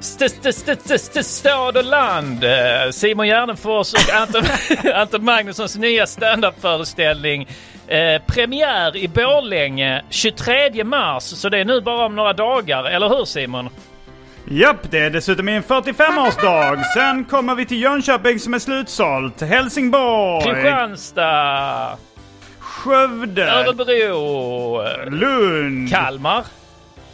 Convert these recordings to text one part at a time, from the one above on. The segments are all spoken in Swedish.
St- st- st- st- Stad och land. Eh, Simon Gärdenfors och Anton, Anton Magnussons nya standup-föreställning. Eh, premiär i Borlänge 23 mars, så det är nu bara om några dagar, eller hur Simon? Japp, det är dessutom min 45-årsdag. Sen kommer vi till Jönköping som är slutsålt. Helsingborg. Kristianstad, Skövde. Örebro, Lund. Kalmar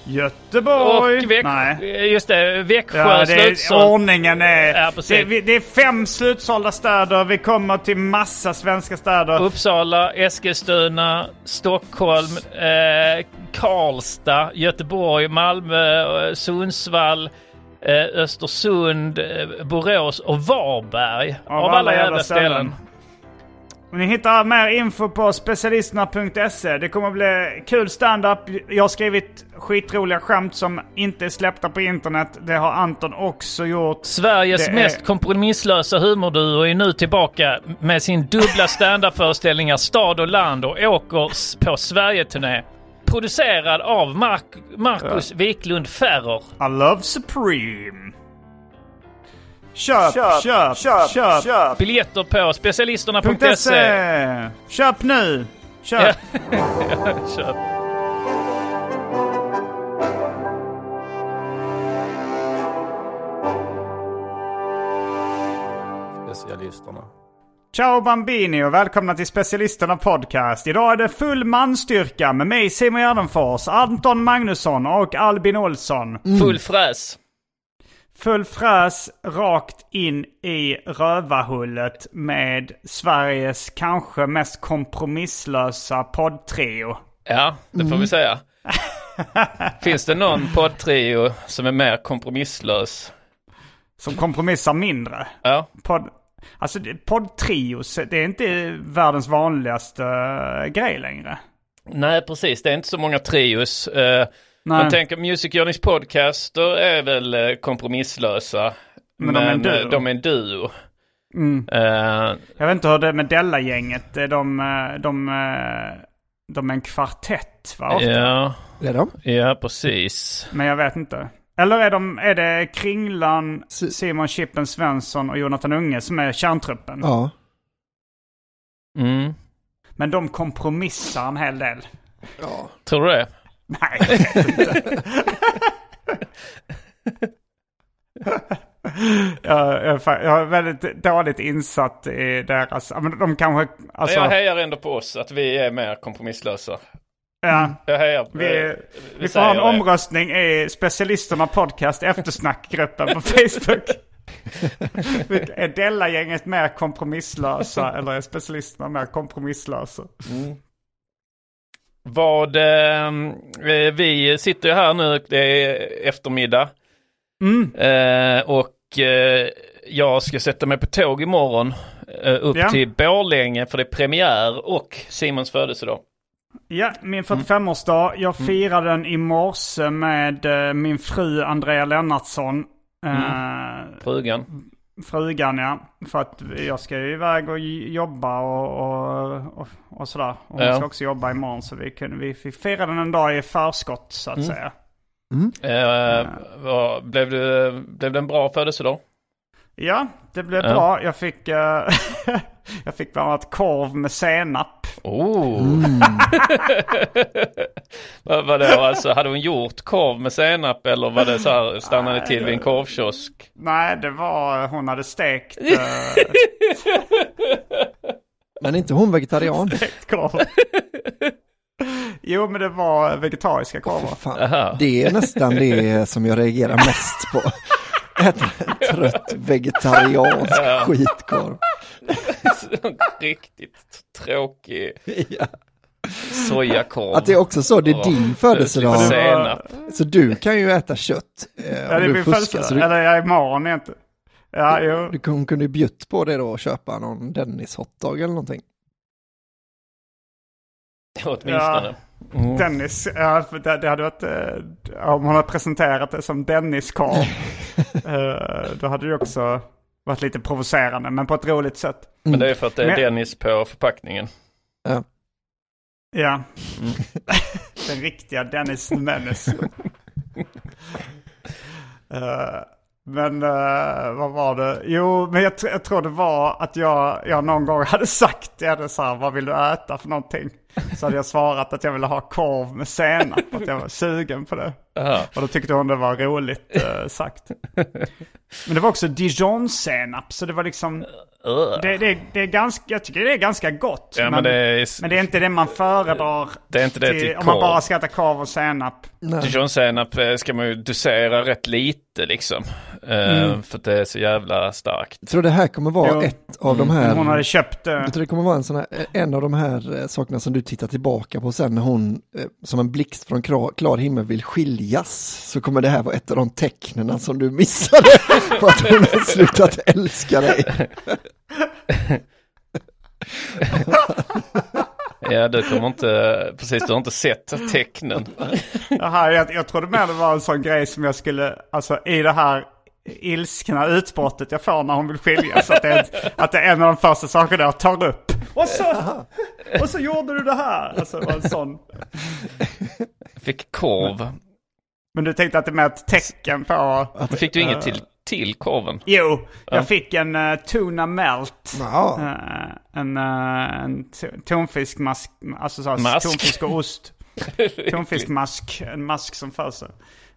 Göteborg. och Växjö. Nej. Just det, Växjö Ja, det är, ordningen är... Ja, det, vi- det är fem slutsålda städer. Vi kommer till massa svenska städer. Uppsala, Eskilstuna, Stockholm, eh, Karlstad, Göteborg, Malmö, eh, Sundsvall, eh, Östersund, eh, Borås och Varberg. Av, alla, jävla ställen. Och Ni hittar mer info på specialisterna.se. Det kommer att bli kul stand-up. Jag har skrivit skitroliga skämt som inte är släppta på internet. Det har Anton också gjort. Sveriges Det är- mest kompromisslösa humorduo är nu tillbaka med sin dubbla standup-föreställningar Stad och land och åker på Sverige-turné. Producerad av Mark- Marcus Wiklund Ferrer. I love Supreme. Köp, köp, köp, köp, köp. köp. Biljetter på specialisterna.se. .se. Köp nu. Köp. Köp. Specialisterna. Ciao Bambini och välkomna till Specialisterna Podcast. Idag är det full manstyrka med mig Simon Gärdenfors, Anton Magnusson och Albin Olsson. Full fräs. Full fräs rakt in i rövarhullet med Sveriges kanske mest kompromisslösa poddtrio. Ja, det får vi säga. Finns det någon poddtrio som är mer kompromisslös? Som kompromissar mindre. Ja. Podd, alltså det- poddtrios, det är inte världens vanligaste uh, grej längre. Nej, precis. Det är inte så många trios. Uh, Nej. man tänker Music Journeys podcaster är väl eh, kompromisslösa. Men de är en duo. eh, de är en duo. Mm. Eh, Jag vet inte hur det är med Della-gänget. De, de, eh, de är en kvartett va? Ofta. ja, Är de? ja, precis. Men jag vet inte. Eller är, de, är det Kringlan, Simon Chippen Svensson och Jonathan Unge som är kärntruppen? Ja. Mm. Men de kompromissar en hel del. Ja. Tror du det? Nej, jag vet inte. jag, jag, jag är väldigt dåligt insatt i deras... Men de kanske... Alltså, Jag hejar ändå på oss att vi är mer kompromisslösa. ja, Jag hejar. vi, eh, vi får ha en det. omröstning i specialisterna podcast eftersnackgruppen på Facebook. är Della-gänget mer kompromisslösa eller är specialisterna mer kompromisslösa? Vad, eh, eh, vi sitter ju här nu, det är eftermiddag. Mm. Eh, och eh, jag ska sätta mig på tåg imorgon eh, upp Ja. till Borlänge för det är premiär och Simons födelsedag. Ja, min 45-årsdag. Jag firade den i morse med eh, min fru Andrea Lennartsson. Eh, Frugan. Frugan ja. För att jag ska ju iväg och jobba och, och, och, och sådär. Och hon Ja. ska också jobba imorgon så vi, kunde, vi fick fira den en dag i förskott så att säga. Eh, vad, blev, det, blev det en bra födelsedag? Ja, det blev Ja. bra. Jag fick, eh, jag fick bland annat korv med senap. Oh! vad var det alltså? Hade hon gjort korv med senap eller var det så här, stannade ni till vid en korvkiosk? Nej, det var, hon hade stekt, eh, Men inte hon vegetarian? stekt korv. Jo, men det var vegetariska korvar. Aha. Det är nästan det som jag reagerar mest på. Äta trött vegetariansk skitkorv. Riktigt tråkig Ja. sojakorv. Att det är också så, det är Ja. din födelsedag. Så du kan ju äta kött. Eh, Ja, det är min fuskar. födelsedag. Du, Eller ja, imorgon egentligen. Ja, jo. du kun- kunde ju bjutt på det då och köpa någon Dennis hotdog eller någonting. Åtminstone. Mm. Dennis, ja, för det, det hade varit, eh, om hon hade presenterat det som Dennis-korv, eh, då hade det också varit lite provocerande, men på ett roligt sätt. Men det är för att det är Men- Dennis på förpackningen. Ja. Den riktiga Dennis Menace. Eh, men eh, vad var det? Jo, men jag, tr- jag tror det var att jag, jag någon gång hade sagt till henne så här, vad vill du äta för någonting? Så hade jag svarat att jag ville ha korv med senap, att jag var sugen på det. Och då tyckte hon det var roligt eh, sagt. Men det var också Dijon-senap, så det var liksom... Det, det, det är ganska, jag tycker det är ganska gott. Ja, men det är- men det är inte det man föredrar Det är inte det till om man bara ska äta korv och senap. Dijonsenap eh, ska man ju dosera rätt lite liksom. Eh, För att det är så jävla starkt. Jag tror det här kommer vara Jo. ett av de här... Hon hade köpt... Jag tror det kommer vara en, sån här, en av de här sakerna som du tittar tillbaka på sen när hon som en blixt från klar, himmel vill skiljas. Så kommer det här vara ett av de tecknen som du missade på att hon har slutat älska dig. Ja, du kommer inte, precis du har inte sett tecknen. Jaha, jag, jag trodde mer det var en sån grej som jag skulle, alltså i det här ilskna utbrottet jag får när hon vill skiljas. Att det är, att det är en av de första sakerna jag tar upp. Och så, och så gjorde du det här. Alltså det var en sån. Fick korv. Men du tänkte att det är mer ett tecken på... Men fick du inget till, till korven? Jo, jag fick en uh, tuna melt. Ja, Eh, en, uh, en to- tonfiskmask, alltså så Mask. tonfisk och ost. Tonfiskmask, en mask som för sig.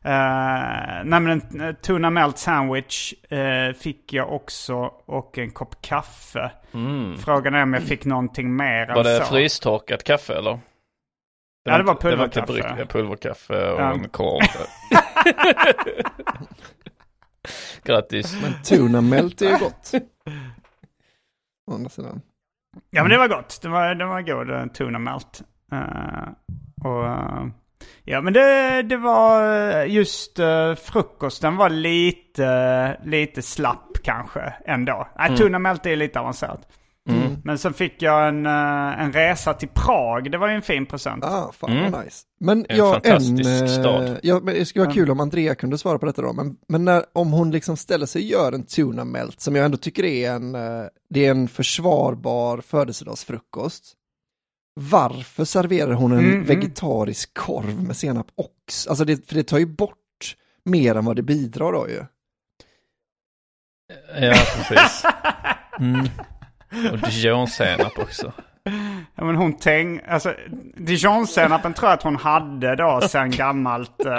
Uh, nej men en uh, tuna melt sandwich eh, fick jag också och en kopp kaffe. Frågan är om jag fick någonting mer Mm. Var det än så. frystorkat kaffe eller? Ja, det var pulverkaffe. brygg- ja, pulverkaffe och Ja. en korv. Grattis. tuna melt är ju gott. Å andra sidan. Ja men det var gott. Det var, det var god uh, tuna melt. Eh, och, eh, ja men det, det var eh, just uh, frukosten var lite, lite slapp kanske ändå. Nej, tuna melt är lite avancerat. Men sen fick jag en, eh, en resa till Prag. Det var ju en fin present. Ah, fan vad nice. Men En ja, en, fantastisk eh, stad. ja, men det skulle vara kul om Andrea kunde svara på detta då. Men, men när, om hon liksom ställer sig och gör en tuna melt, som jag ändå tycker är en, eh, det är en försvarbar födelsedagsfrukost. Varför serverar hon en Mm, mm. vegetarisk korv med senap också? Alltså det, för det tar ju bort mer än vad det bidrar då ju. Ja, precis. Mm. Och dijonsenap också. Ja, men hon tänk, alltså Dijon-senapen tror jag att hon hade då sen gammalt. Uh,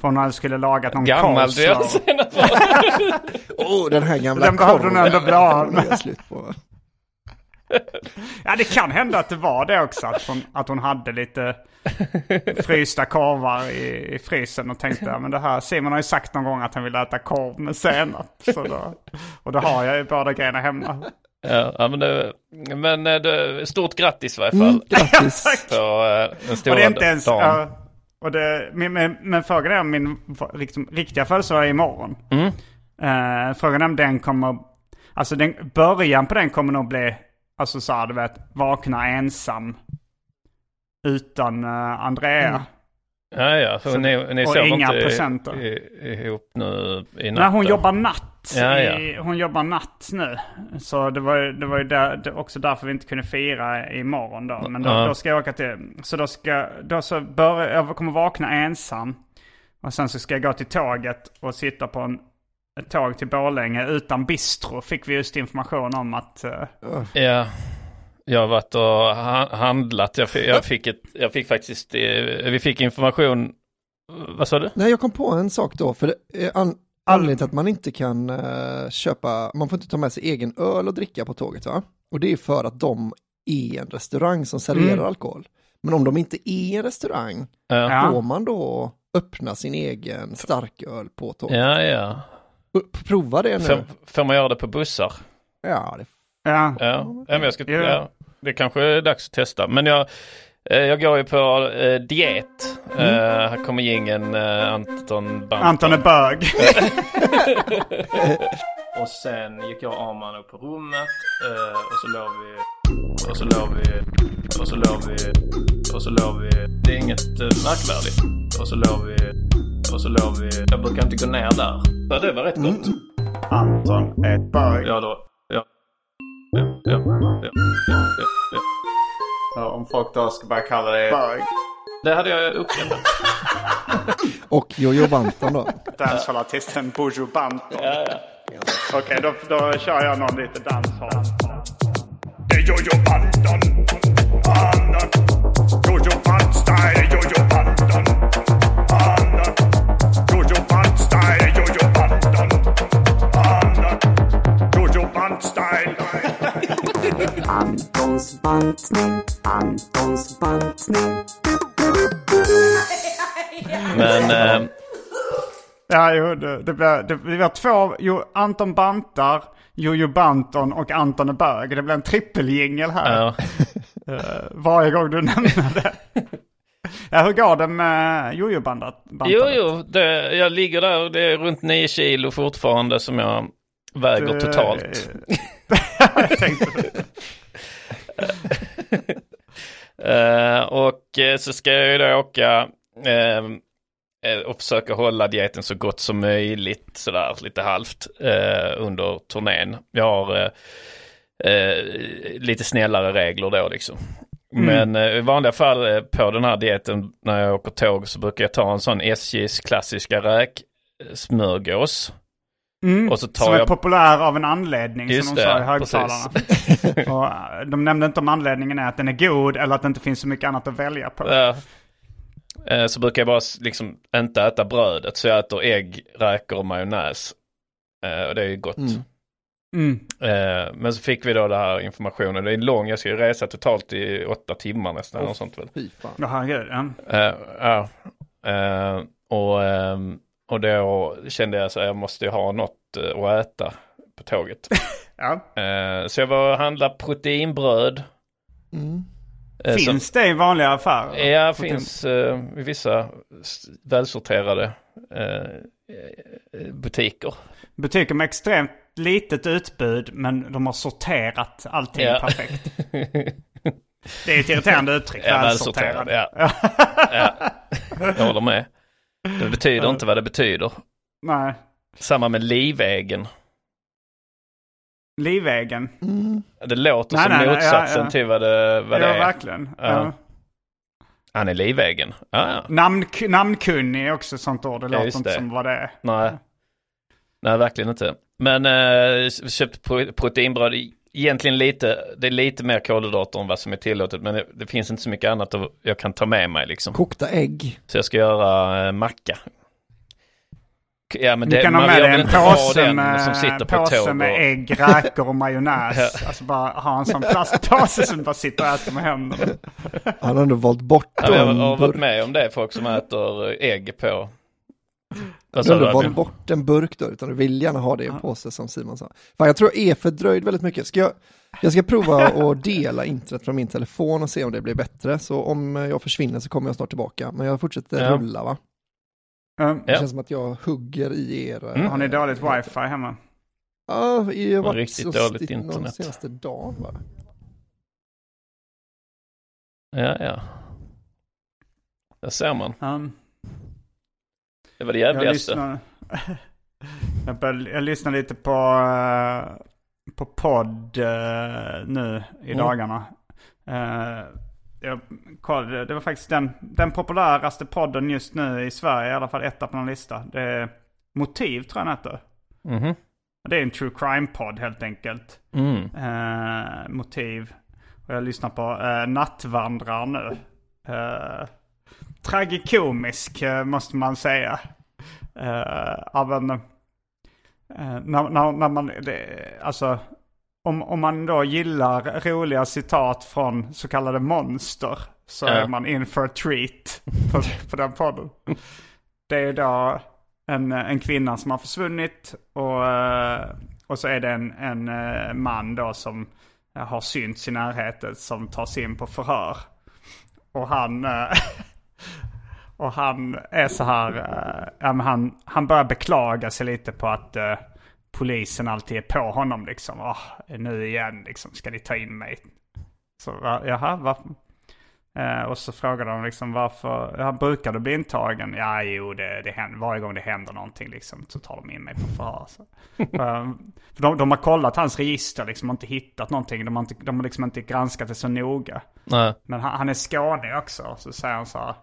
för hon skulle lagat någon Gammal coleslaw. dijonsenap. Åh, oh, den här gamla Den behövde hon ändå bli av med. Ja det kan hända att det var det också. Att hon, att hon hade lite frysta korvar i, i frysen och tänkte ja, men det här, Simon har ju sagt någon gång att han vill äta korv med senap. Så då, och då har jag ju båda grejerna hemma. Ja, men, det, men eh, det, stort grattis i varje fall. Mm, grattis. På eh, den stora Och det är inte ens... dagen. ja, och det, men, men, men frågan är om min liksom, riktiga födelsedag är imorgon. Mm. Eh, frågan är om den kommer... Alltså den, början på den kommer nog bli... Alltså så här, du vet, vakna ensam. utan eh, Andrea. Mm. Ja, ja. Så Så- ni, ni sover inga inte i- ihop nu i natt? Nej, hon jobbar natt. Ja, I, hon jobbar natt nu. Så det var, det var ju där, det, också därför vi inte kunde fira imorgon då. Men då, Ja. då ska jag åka till... Så då ska... Då så bör, jag kommer vakna ensam. Och sen så ska jag gå till tåget och sitta på en, ett tåg till Borlänge utan bistro. Fick vi just information om att... eh, Ja. Jag har varit och ha- handlat. Jag fick, jag fick, ett, jag fick faktiskt, eh, vi fick information. Vad sa du? Nej, jag kom på en sak då, för det är an- anledningen till att man inte kan eh, köpa, man får inte ta med sig egen öl och dricka på tåget va? Och det är för att de är en restaurang som serverar Mm. alkohol. Men om de inte är en restaurang, Ja. Får man då öppna sin egen starköl på tåget? Ja, ja. Prova det nu. Får, får man göra det på bussar? Ja, det Ja. Ja, ja men jag ska, Ja. Det kanske är dags att testa. Men jag, eh, jag går ju på eh, diet. Eh, här kommer jingeln eh, Anton Banton. Anton är bög. Och sen gick jag och Arman upp på rummet eh, och så låg vi och så låg vi och så låg vi och så låg vi. Det är inget märkvärdigt. Och så låg vi och så låg vi. Jag brukar inte gå ner där. Ja, det var rätt gott. Anton är bög. Ja då. Ja. Ja, ja, ja, ja, ja, ja. Ja, om folk då ska börja kalla dig bög. Det hade jag uppskattat. Och Jojo Banton då. Dancehall-artisten Buju Banton. Ja, ja. Okej, då, då kör jag någon lite dancehall. Det är Jojo Banton. Jojo Banton. Bantning, Antons bantning. Men eh, Ja, jo, det, det, blir, det, har två, jo, Anton Bantar, Jojo Banton och Anton är bög. Det blir en trippeljingel här. ja. Varje gång du nämner det. Ja, hur går det med Jojo Bantat? Jo, jo, det, jag ligger där och det är runt 9 kilo fortfarande som jag väger Det- totalt. jag tänkte Eh, och eh, så ska jag ju då åka eh, och försöka hålla dieten så gott som möjligt sådär lite halvt eh, under turnén. Jag har lite snällare regler då liksom. Men eh, i vanliga fall på den här dieten när jag åker tåg så brukar jag ta en sån SJs klassiska räksmörgås. Mm, Och så tar som är jag- populär av en anledning Just som de det, sa i högtalarna. och eh, de nämnde inte om anledningen är att den är god eller att det inte finns så mycket annat att välja på. Ja. Eh, Så brukar jag bara liksom inte äta brödet så jag äter ägg, räkor och majonnäs. Eh, Och det är ju gott. Mm. Mm. Men så fick vi då det här informationen. Det är lång, jag ska ju resa totalt i åtta timmar nästan. och sånt väl. Fy fan. Ja, herregud. Ja. Ja. Och, ehm, och då kände jag så här, jag måste ha något eh, att äta på tåget. Ja. Eh, Så jag var och handlade proteinbröd. Mm. Eh, som- Finns det i vanliga affärer? Ja, finns eh, i vissa välsorterade eh, butiker. Butiker med extremt litet utbud men de har sorterat allting Ja. perfekt. Det är ett irriterande uttryck. Ja, välsorterad. välsorterad, ja. ja. Jag håller med. Det betyder inte vad det betyder. Nej. Samma med livägen. Livvägen. Mm. Det låter Nej, som nej, motsatsen ja, ja. till vad det, vad ja, det är. verkligen. Ja. Ja. Han är livägen. Ja. Namn, namnkunnig är också ett sånt ord. Det Ja, låter inte det. som vad det är. Nej. Nej, verkligen inte. Men eh, köpt pro- proteinbröd. Egentligen lite, det är lite mer kolhydrater än vad som är tillåtet. Men det, det finns inte så mycket annat att jag kan ta med mig liksom. Kokta ägg. Så jag ska göra eh, macka. Ja men Du det, kan ha man med vill dig en ha påse med, som sitter på påse med Och, ägg, räkor och majonnäs. Alltså bara ha en sån plastpåse som bara sitter och äter med händerna. Han har ändå valt bort ja, jag har varit med om det, folk som äter ägg på. Vad Du Albin? bort en burk då, utan du vill gärna ha det i en påse som Simon sa. Fan, jag tror jag är fördröjd väldigt mycket. Ska jag, jag ska prova att dela internet från min telefon och se om det blir bättre. Så om jag försvinner så kommer jag snart tillbaka. Men jag fortsätter Ja. rulla va? Mm. Det Ja. känns som att jag hugger i er. Mm. Har ni dåligt wifi hemma? Ja, jag har varit Riktigt dåligt någon internet. senaste dagen va? Ja, ja. Där ser man. Um, Det var det jag, jävligaste. lyssnar, jag, började, jag lyssnar lite på, eh, på podd eh, nu i Mm. dagarna. Eh, jag kollade, det var faktiskt den, den populäraste podden just nu i Sverige, i alla fall etta på någon lista. Det är Motiv tror jag den heter. Mhm. Det är en true crime-podd helt enkelt. Mm. Motiv. Och jag lyssnar på Nattvandrare nu. Tragikomisk eh, måste man säga. Eh, av en, eh, när, när, när man, det, alltså om, om man då gillar roliga citat från så kallade monster så Ja. är man in for a treat på, på den podden. Det är då en, en kvinna som har försvunnit och, och så är det en, en man då som har synts i närheten som tas in på förhör. Och han, och han är så här, men han, han börjar beklaga sig lite på att eh, polisen alltid är på honom liksom. Åh, nu igen liksom, ska ni ta in mig? Så jaha, varför? Eh, och så frågade de liksom varför, ja, brukar du bli intagen? Ja, jo, det, det händer, varje gång det händer någonting liksom så tar de in mig på förhör. Så. För de, de har kollat hans register liksom och inte hittat någonting. De har, inte, de har liksom inte granskat det så noga. Nej. Men han, han är skåning också, så säger han så här.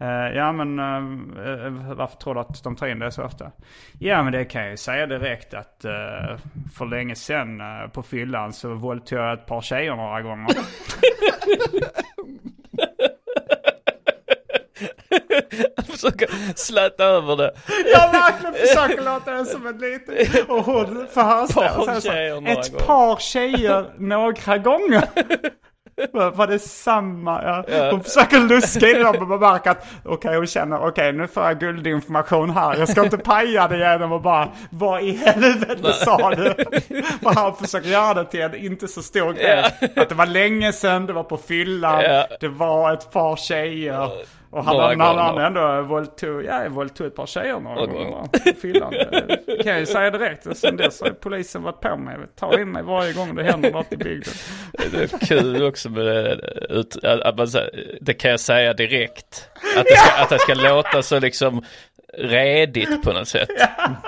Eh, ja men eh, varför tror du att de tar in det så ofta? Ja men det kan jag ju säga direkt att eh, för länge sedan eh, på fyllan så våldtog jag ett par tjejer några gånger. Försöka släta över det. Jag verkligen försöker låta det som ett litet... Och hon här, några Ett gånger." par tjejer några gånger. Var det samma? Ja. Hon försöker luska in dem och man märker att okej hon känner okej nu får jag guldinformation här. Jag ska inte paja det genom att bara vad i helvete sa du? För han försöker göra det till en inte så stor grej. Att det var länge sedan, det var på fyllan, Ja. det var ett par tjejer. Och han, Några han, han, ändå våldtog, ja, våldtog ett par tjejer några Några gånger fyllan. Kan jag ju säga direkt. Sen dess har polisen varit på mig. Ta in mig varje gång det händer något i bygden. Det är kul också med det, ut, att, man, det kan jag säga direkt. Att det, ska, att det ska låta så liksom redigt på något sätt.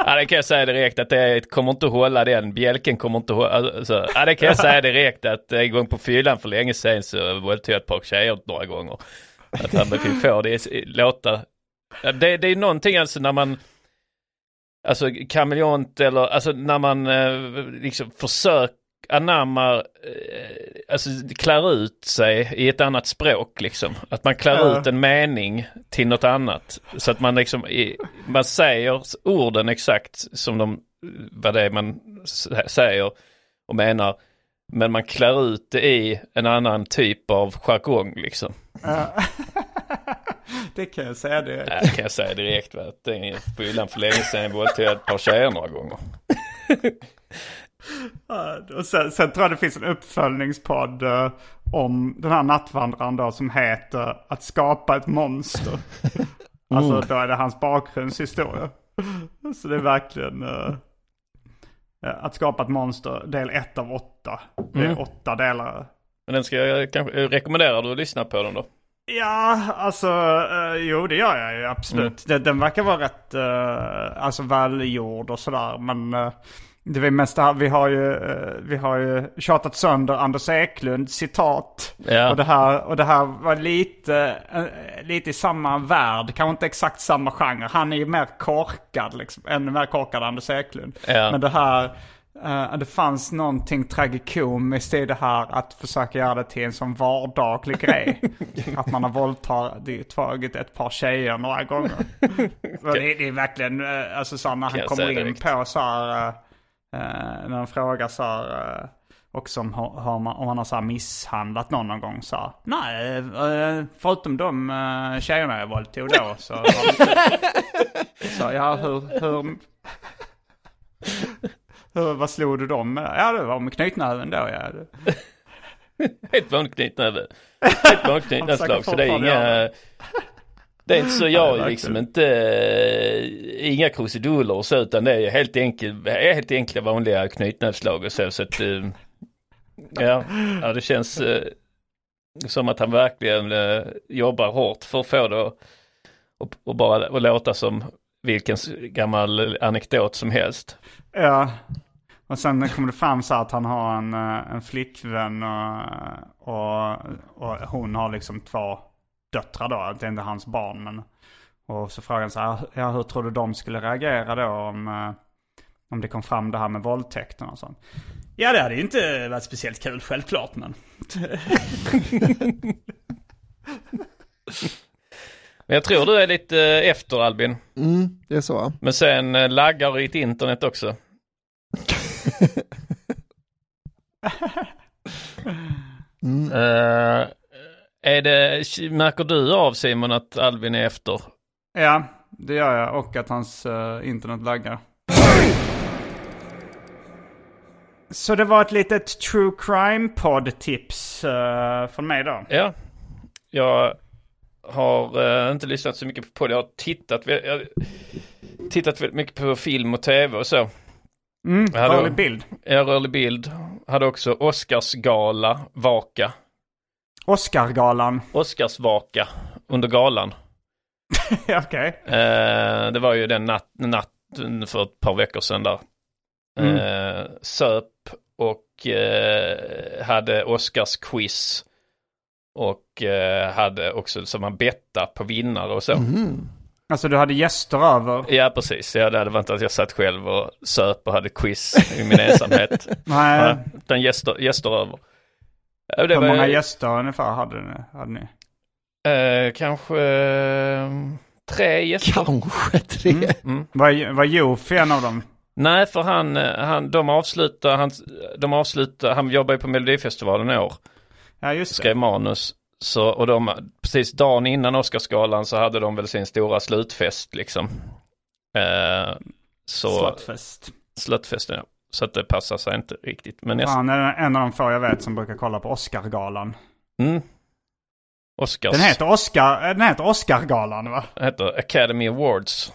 Ja, det kan jag säga direkt att det kommer inte att hålla den, bjälken kommer inte att hålla. Alltså, ja, det kan jag säga direkt att en gång på fyllan för länge sedan så våldtog jag ett par tjejer några gånger. Att han fick få det i- låta. Det, det är någonting alltså när man Alltså kameleont eller alltså när man eh, liksom försöker anammar, eh, alltså klär ut sig i ett annat språk liksom. Att man klär Ja. ut en mening till något annat. Så att man liksom, i, man säger orden exakt som de, vad det är man säger och menar. Men man klär ut det i en annan typ av jargong liksom. Det kan jag säga det. Det kan jag säga direkt. Va? Det är fyllan för länge sedan våldtog jag ett par tjejer några gånger. Ja, Och sen, sen tror jag det finns en uppföljningspodd eh, om den här nattvandraren då som heter Att skapa ett monster. alltså då är det hans bakgrundshistoria. Så det är verkligen eh, Att skapa ett monster, del ett av åtta. Det är åtta delar. Men den ska jag kanske, rekommenderar du att lyssna på den då? Ja, alltså eh, jo det gör jag ju absolut. Den, den verkar vara rätt uh, alltså välgjord och sådär. Men eh, det är mest vi har ju, eh, vi har ju tjatat sönder Anders Eklund citat. Ja. Och, det här, och det här var lite, eh, lite i samma värld, kanske inte exakt samma genre. Han är ju mer korkad liksom, ännu mer korkad Anders Eklund. Ja. Men det här, eh, det fanns någonting tragikomiskt i det här att försöka göra det till en sån vardaglig grej. att man har våldtagit ett par tjejer några gånger. Det, det är verkligen, alltså så när han kommer in direkt. på så här, när han frågar så här, eh, också om, har om man har så misshandlat någon någon gång så här, Nej, eh, förutom de tjejerna jag våldtog då så, så ja hur, hur, hur, vad slog du dem med? Ja det var med knytnäven då ja. Helt vanligt knytnäve. Helt vanligt knytnävsslag. Så det är inga... Är inte så jag verkligen. liksom inte, eh, inga krusiduller och så utan det är helt enkelt, är helt enkla vanliga knytnävsslag och så. så att, eh, ja, ja, det känns, eh, Som att han verkligen jobbar hårt för att få det och, och bara att låta som vilken gammal anekdot som helst. Ja. Och sen kommer det fram så att han har en, en flickvän och, och, och hon har liksom två döttrar då. Det är inte hans barn men. Och så frågar han så här, ja hur tror du de skulle reagera då om, eh, om det kom fram det här med våldtäkten och sånt. Ja det hade ju inte varit speciellt kul självklart men. Men jag tror du är lite eh, efter Albin. Mm, det är så. va? Men sen eh, laggar ditt internet också. Mm. Är det, märker du av Simon att Albin är efter? Ja, det gör jag. Och att hans eh, internet laggar. Så det var ett litet true crime podd-tips eh, från mig då. Ja. Jag har eh, inte lyssnat så mycket på det. Jag har tittat, jag har tittat väldigt mycket på film och tv och så. Mm, rörlig bild. Jag rörlig bild. Hade också Oscarsgala, vaka. Oscargalan. Oscarsvaka under galan. Okej. Eh, det var ju den natt, natten för ett par veckor sedan där. Eh, söp och eh, hade Oscars-quiz. Och eh, hade också som man betta på vinnare och så. Mhm. Alltså du hade gäster över. Ja precis, ja, det var inte att jag satt själv och söp och hade quiz i min ensamhet. Nej. Utan gäster, gäster över. Det Hur var- många gäster ungefär hade ni? Hade ni? Eh, kanske eh, tre gäster. Kanske tre. Mm. Var, var Jofi en av dem? Nej, för han, eh, han, de avslutar, han, de avslutar, han jobbar ju på Melodifestivalen i år, Ja just det. skrev manus. Så, och de, precis dagen innan Oscarsgalan så hade de väl sin stora slutfest liksom. Eh, så, Slottfest. slutfesten ja. Så att det passar sig inte riktigt. Men jag, Han är en av de få jag vet som brukar kolla på Oscargalan. mm, Oscars, Den heter Oscar, den heter Oscargalan va? heter Academy Awards,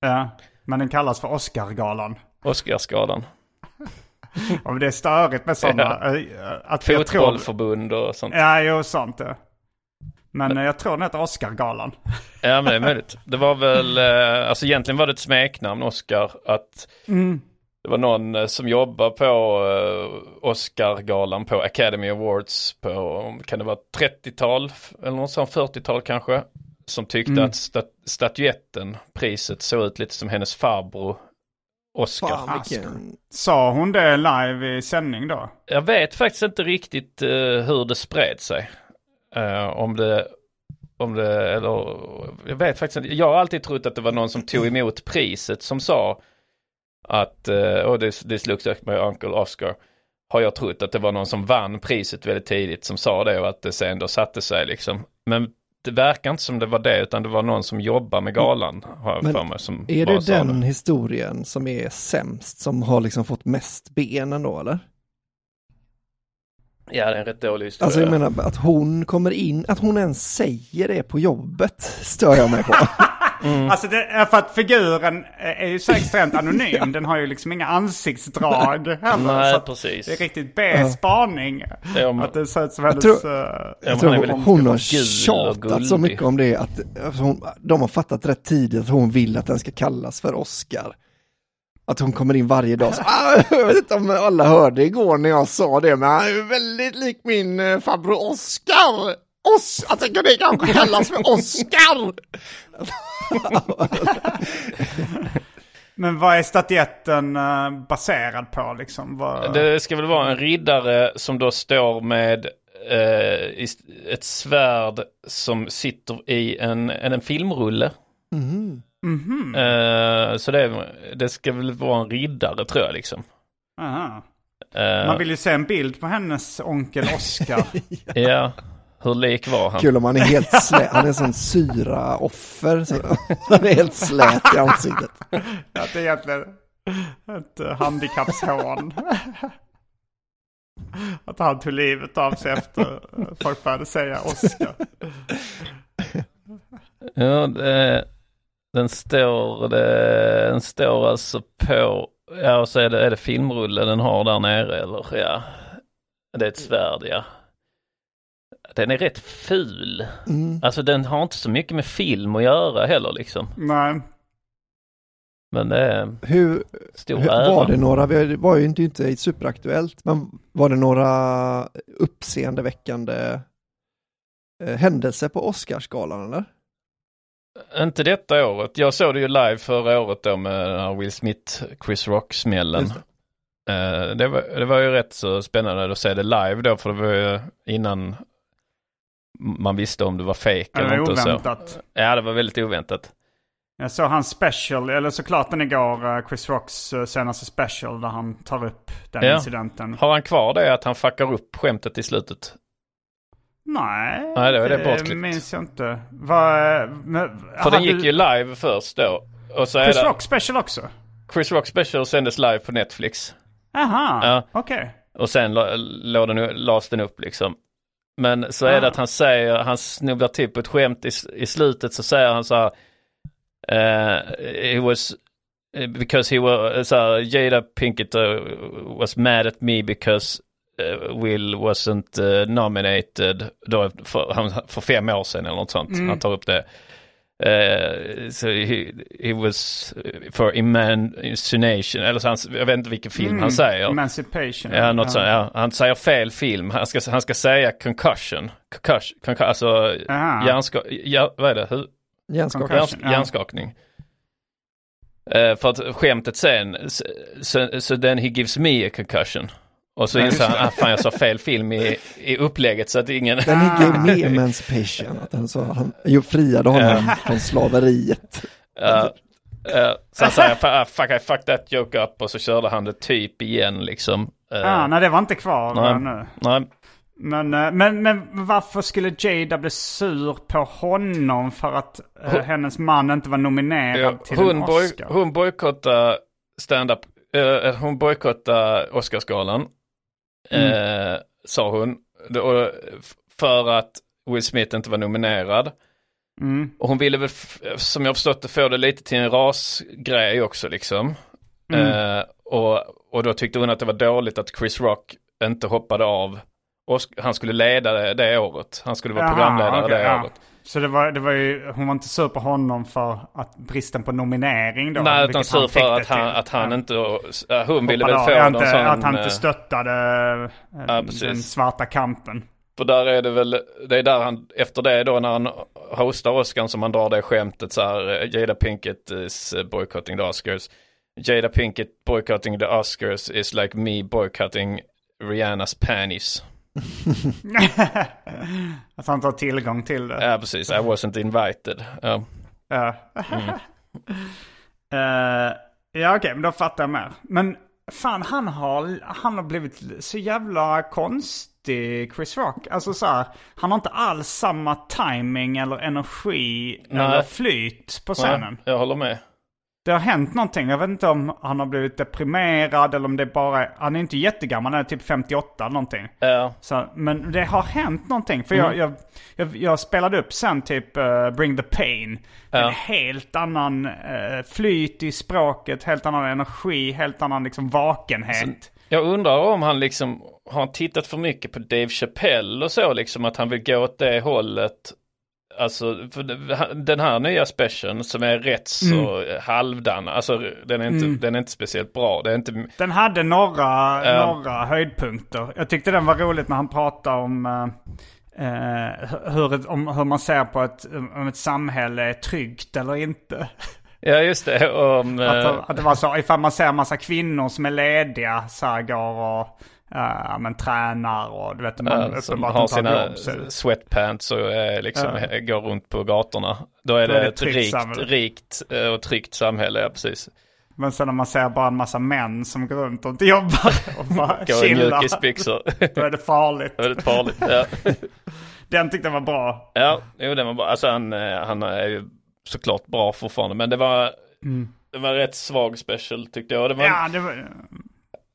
Ja. Men den kallas för Oscargalan. Oscarsgalan. Och det är störigt med sådana. Ja. Att jag tror, Fotbollförbund och sånt. ja, jo sånt ja. Men eh, jag tror den heter Oscargalan. Ja men det är möjligt. Det var väl, eh, alltså egentligen var det ett smeknamn Oscar att det var någon eh, som jobbar på eh, Oscargalan på Academy Awards på, kan det vara 30-tal eller något sånt 40-tal kanske. Som tyckte att sta- statyetten, priset såg ut lite som hennes farbror Oscar. Fan vilken... Sa hon det live i sändning då? Jag vet faktiskt inte riktigt eh, hur det spred sig. Eh, om det, om det, eller jag vet faktiskt inte. Jag har alltid trott att det var någon som tog emot priset som sa att, uh, oh, this, this looks like my uncle Oscar. Har jag trott att det var någon som vann priset väldigt tidigt som sa det och att det sen då satte sig liksom. Men det verkar inte som det var det utan det var någon som jobbar med galan har jag Men för mig. Som Är det den historien som är sämst, som har liksom fått mest benen då eller? Ja det är en rätt dålig historia. Alltså jag menar att hon kommer in, att hon ens säger det på jobbet stör jag mig på. Alltså det är för att figuren är ju så extremt anonym. Den har ju liksom inga ansiktsdrag heller. Nej, precis. Det är riktigt B-spaning. Ja, men- Att det ser ut som Jag hennes... tror- eh, Ja, Jag tror väldigt hon har tjatat så mycket om det att alltså hon, de har fattat rätt tidigt att hon vill att den ska kallas för Oscar. Att hon kommer in varje dag så, ah, jag vet inte om alla hörde igår när jag sa det, men han är väldigt lik min eh, farbror Oscar. Os jag tycker det kanske kallas för Oscar. Men vad är statyetten eh, baserad på liksom? Vad... Det ska väl vara en riddare som då står med eh, ett svärd som sitter i en, en, filmrulle. Mhm. Eh, så det, det ska väl vara en riddare tror jag liksom. Aha. Eh, Man vill ju se en bild på hennes onkel Oscar. Ja, hur lik var han? Kul om han är helt slät, han är sån syra-offer. Så, han är helt slät i ansiktet. att det är egentligen ett uh, handikappshån. att han tog livet av sig efter eh, folk började säga Oscar. Ja, det, den står, det, den står alltså på, ja och så är det, är det filmrulle den har där nere eller ja. Det är ett svärd ja. Den är rätt ful. Alltså den har inte så mycket med film att göra heller liksom. Nej. Men det är Hur, stor hur ära. var det några, det var ju inte, inte superaktuellt, men var det några uppseendeväckande eh, händelser på Oscarsgalan eller? Inte detta året. Jag såg det ju live förra året då med Will Smith, Chris Rock-smällen. Eh, det, var, det var ju rätt så spännande att se det live då för det var ju innan man visste om det var det eller var inte. och Så. oväntat. Ja, det var väldigt oväntat. Jag såg hans special, eller såklart den igår, eh, Chris Rocks eh, senaste special där han tar upp den Ja. incidenten. Har han kvar det att han fuckar upp skämtet i slutet? Nej, Nej, det var det bortklippt. minns jag inte. Vad, men, För den gick ju live först då. Och så är Chris det, Rock special också? Chris Rock Special sändes live på Netflix. Aha, Ja. okej. Och sen lades den upp liksom. Men så är det Ah. att han säger, han snubblar till på ett skämt i, i slutet så säger han så här. eh, he was, eh, because he was, så här, Jada Pinkett uh, was mad at me because uh, Will wasn't uh, nominated då för, för fem år sedan eller något sånt. Han tar upp det. Uh, so he, he was for imagination, eller så han, jag vet inte vilken film han säger. Emancipation. Ja, något sånt, ja. Han säger fel film. Han ska, han ska säga concussion. Concussion, concussion alltså Aha. hjärnska, ja, vad är det? Hu- Hjärnskakning. Ja. hjärnskakning. Eh, för att skämtet sen, så so, so then he gives me a concussion. Och så inser han, ah, fan jag sa fel film i, i upplägget så att ingen... Den he gave me emancipation, att han, så, han jo, friade honom från slaveriet. Ja, ja. så han säger, ah, fuck I fucked that joke up och så körde han det typ igen liksom. Eh, Ah, nej, det var inte kvar nej. eh, nu. nej. Men, eh, men, men varför skulle Jada bli sur på honom för att eh, Hon- hennes man inte var nominerad Ja, till hon, en boy, Oscar? hon bojkottar stand-up, eh, hon bojkottar Oscarsgalan. Eh, sa hon. Och, för att Will Smith inte var nominerad. Mm. Och hon ville väl, som jag förstått det, få det lite till en rasgrej också liksom. Mm. Eh, och, och då tyckte hon att det var dåligt att Chris Rock inte hoppade av. Osk- han skulle leda det, det året. Han skulle vara Jaha, programledare okej, det ja. året. Så det var, det var ju, hon var inte sur på honom för att bristen på nominering då? Nej, utan sur för att han, att han inte, hon ville väl få någon inte, sån... Att han eh, inte stöttade eh, Ja, den svarta kampen. För där är det väl, det är där han, efter det då när han hostar Oscar som han drar det skämtet så här, eh, Jada Pinkett is boycotting the Oscars. Jada Pinkett boycotting the Oscars is like me boycotting Rihannas panties. att han tar tillgång till det. Ja precis, I wasn't invited. Ja. Ja, Mm. Eh, ja okej, men då fattar jag mer. Men fan, han har, han har blivit så jävla konstig, Chris Rock. Alltså så här, han har inte alls samma timing eller energi Nej. eller flyt på scenen. Ja, jag håller med. Det har hänt någonting. Jag vet inte om han har blivit deprimerad eller om det bara är... Han är inte jättegammal, han är typ 58 eller någonting. Ja, Så, men det har hänt någonting. För Mm. jag, jag, jag, jag spelade upp sen typ eh, Bring the Pain. Ja. En helt annan eh, flyt i språket, helt annan energi, helt annan liksom vakenhet. jag undrar om han liksom har han tittat för mycket på Dave Chappelle och så liksom att han vill gå åt det hållet. Alltså den här nya specialen som är rätt så Mm. halvdan, alltså den är, inte, den är inte speciellt bra. Det är inte, Den hade några, Ja. några höjdpunkter. Jag tyckte den var roligt när han pratade om, eh, hur, om hur man ser på ett, om ett samhälle är tryggt eller inte. ja just det, om, Att, eh, att det var så, ifall man ser en massa kvinnor som är lediga så här går och uh, men, tränar och du vet, man som uppenbart har sina jobb. Sweatpants och eh, liksom eh, går runt på gatorna. Då är Då det, är det ett rikt, samhälle. rikt eh, och tryggt samhälle, ja precis. men sen när man ser bara en massa män som går runt och inte jobbar och bara chillar. mjukisbyxor. Då är det farligt. Väldigt farligt. Ja. Den tyckte jag var bra. Ja, jo den var bra. Alltså han, eh, han är ju såklart bra fortfarande. Men det var, det var rätt svag special tyckte jag. Det var, Mm. Ja, det var,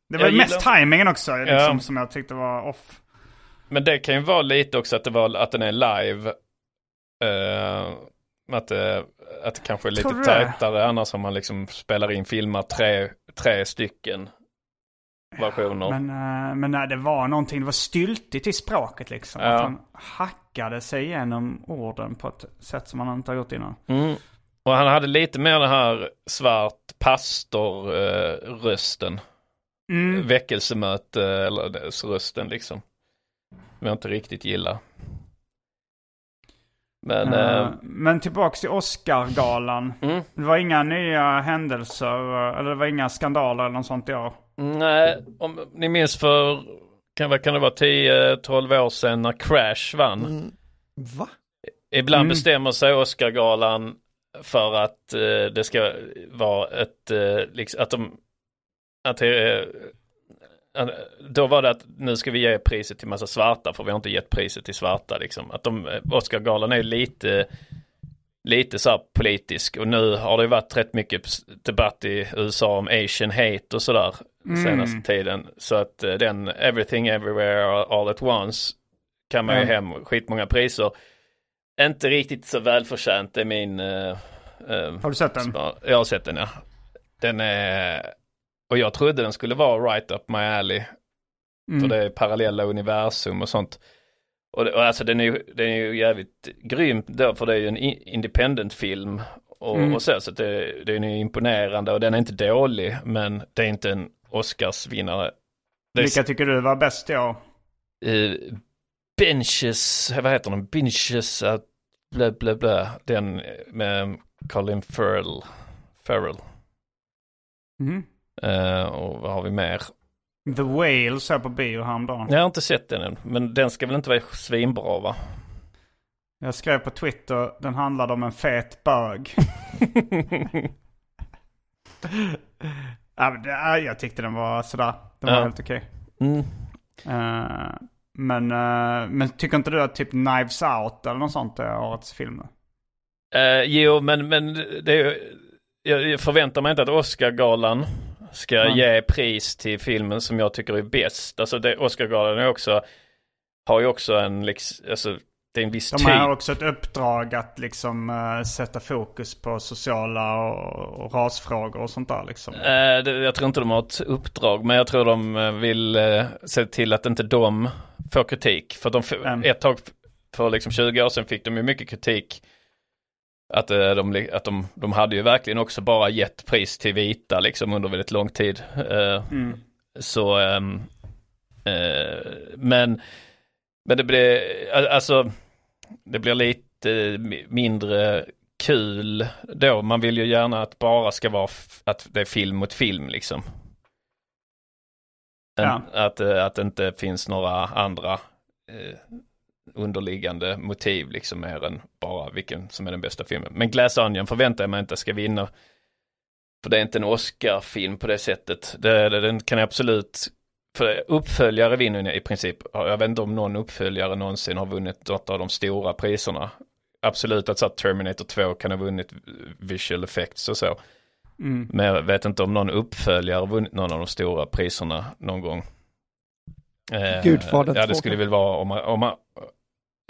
det var Jag mest gillar- timingen också liksom, Ja. som jag tyckte var off. Men det kan ju vara lite också att, det var, att den är live. Eh, att, det, att det kanske är lite Tror tajtare annars om man liksom spelar in filmar tre, tre stycken. versioner. Men, eh, men nej, det var någonting, det var styltigt i språket liksom. Ja. Att han hackade sig igenom orden på ett sätt som han inte har gjort innan. Mm. Och han hade lite mer den här svart pastor-rösten. Mm. Väckelsemöte eller dess rösten liksom. Som jag inte riktigt gillar. Men Eh, eh, Men tillbaks till Oscargalan. Mm. Det var inga nya händelser, eh, eller det var inga skandaler eller något sånt i år. nej, om ni minns för, kan, kan det vara, 10-12 år sedan när Crash vann. Mm. Va? Ibland Mm. bestämmer sig Oscargalan för att eh, det ska vara ett, eh, liksom, att de, att det, eh, då var det att nu ska vi ge priset till massa svarta för vi har inte gett priset till svarta liksom. Att de, eh, Oscargalan är lite, lite så här politisk och nu har det varit rätt mycket debatt i USA om asian hate och sådär senaste tiden. Så att eh, den Everything Everywhere All At Once kan man ju Ja. hem skitmånga priser. Inte riktigt så välförtjänt är min... eh, eh, Har du sett den? Jag har sett den ja. Den är... Och jag trodde den skulle vara right up my alley. Mm. För det är parallella universum och sånt. Och, och alltså den är, ju, den är ju jävligt grym då för det är ju en i- independent film. Och, Mm. och så, så det, den är imponerande och den är inte dålig men det är inte en Oscarsvinnare. Är Vilka tycker du var bäst år? uh, Benches, vad heter den? Benches, uh, blö, blö, blö. Den med Colin Farrell. Farrell. Mhm. Eh, och vad har vi mer? The Whale såg jag på bio häromdagen. Jag har inte sett den än, men den ska väl inte vara svinbra va? Jag skrev på Twitter, den handlade om en fet bög. ja, jag tyckte den var sådär. Den var Ja. helt okej. Mm. Eh, men, eh, men tycker inte du att typ Knives Out eller något sånt är årets film? Eh, jo, men, men det är jag förväntar mig inte att Oscargalan ska Ja. ge pris till filmen som jag tycker är bäst. Alltså det, Oscargalan är också, har ju också en, liksom, alltså, det är en viss De typ. har också ett uppdrag att liksom eh, sätta fokus på sociala och, och rasfrågor och sånt där liksom. Eh, det, jag tror inte de har ett uppdrag, men jag tror de eh, vill eh, se till att inte de får kritik. För de, Mm. ett tag, för liksom 20 år sedan fick de ju mycket kritik. Att, eh, de, att de, de hade ju verkligen också bara gett pris till vita liksom under väldigt lång tid. Eh, Mm. Så, ehm, eh, men, men det blir, al- alltså, det blir lite mi- mindre kul då. Man vill ju gärna att bara ska vara, att det är film mot film liksom. Ja. Att, att det inte finns några andra eh, underliggande motiv liksom mer än bara vilken som är den bästa filmen. Men Glass Onion förväntar jag mig inte ska vinna. För det är inte en Oscar-film på det sättet. Det, det, den kan absolut, för uppföljare vinner i princip. Jag vet inte om någon uppföljare någonsin har vunnit något av de stora priserna. Absolut att så att Terminator 2 kan ha vunnit visual effects och så. Mm. Men jag vet inte om någon uppföljare vunnit någon av de stora priserna någon gång. Eh, Gudfadern Ja, det 2 skulle väl vara om man, om man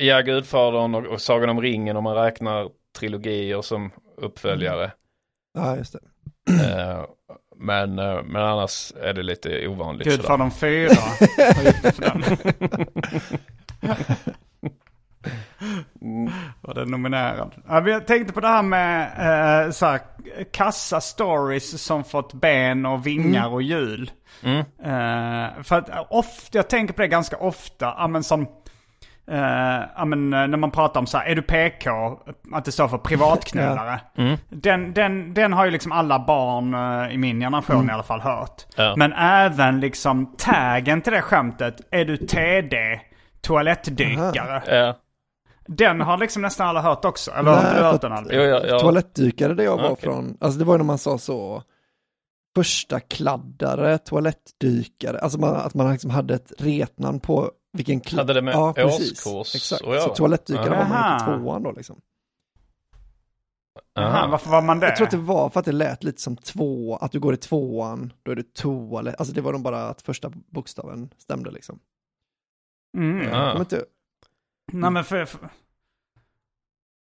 Ja, Gudfadern och, och Sagan om ringen om man räknar trilogier som uppföljare. Ja, just det. Eh, men, eh, men annars är det lite ovanligt. Gudfadern 4. Vad gick det för den? Var den nominerad? Jag tänkte på det här med eh, så här, kassa stories som fått ben och vingar och hjul. Mm. Eh, för att ofta, jag tänker på det ganska ofta. Ja, men som, ja, men, eh, när man pratar om så här, är du PK? Att det står för privatknullare. Mm. Den, den, den har ju liksom alla barn eh, i min generation i alla fall hört. Ja. Men även liksom taggen till det skämtet, är du TD? Toalettdykare. Ja. Den har liksom nästan alla hört också. Eller har Nej, inte du hört den? Jo, ja, ja. Toalettdykare där jag var Okej. från, alltså det var ju när man sa så, första kladdare, toalettdykare, alltså man, att man liksom hade ett retnamn på vilken klass. Hade det med ja, precis. årskurs Exakt, att göra? så toalettdykare var man Aha. tvåan då liksom. Aha, Aha. varför var man det? Jag tror att det var för att det lät lite som två, att du går i tvåan, då är det toalett, alltså det var nog bara att första bokstaven stämde liksom. Mm. Ja. Inte, Nej men för... för...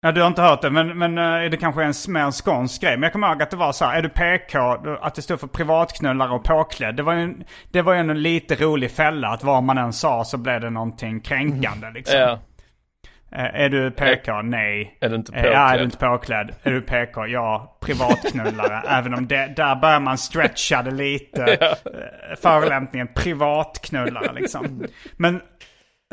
Ja, du har inte hört det, men, men eh, det kanske är en mer en skånsk grej. Men jag kommer ihåg att det var så här, är du PK, att det stod för privatknullare och påklädd. Det var ju en, det var en lite rolig fälla, att vad man än sa så blev det någonting kränkande liksom. Ja. Eh, Är du PK? Nej. Är du inte Eh, Ja, är påklädd? du inte påklädd? Är du PK? Ja. Privatknullare. Även om det, där börjar man stretcha det lite. Eh, Förolämpningen privatknullare liksom. Men,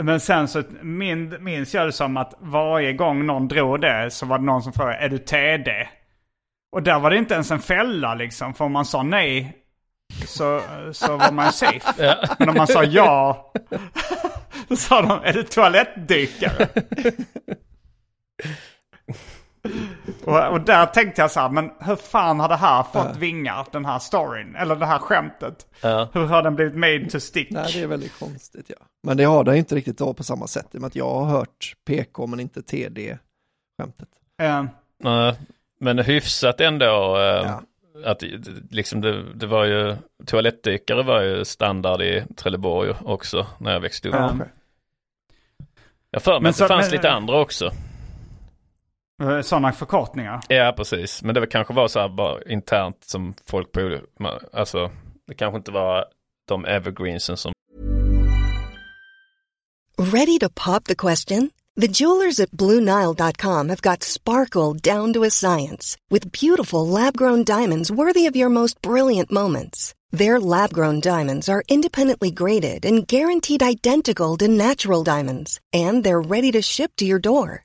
men sen så min, minns jag det som att varje gång någon drog det så var det någon som frågade är du TD? Och där var det inte ens en fälla liksom. För om man sa nej så, så var man safe. Men om man sa ja då sa de är du toalettdykare? Och, och där tänkte jag så här, men hur fan har det här fått vingar, den här storyn? Eller det här skämtet? Ja. Hur har den blivit made to stick? Nej, det är väldigt konstigt ja. Men det har det inte riktigt då på samma sätt i och med att jag har hört PK men inte TD-skämtet. Nej, men hyfsat ändå. eh, Ja. Att det- liksom det, det var ju, toalettdykare var ju standard i Trelleborg också när jag växte upp. Ja. Okej. Jag för mig Men att det så- fanns men- lite andra också. Sådana förkortningar. Ja, precis. Men det var kanske var så här bara internt som folk på, alltså det kanske inte var de evergreensen som Ready to pop the question? The jewelers at BlueNile.com have got sparkle down to a science with beautiful lab grown diamonds worthy of your most brilliant moments. Their lab grown diamonds are independently graded and guaranteed identical to natural diamonds, and they're ready to ship to your door.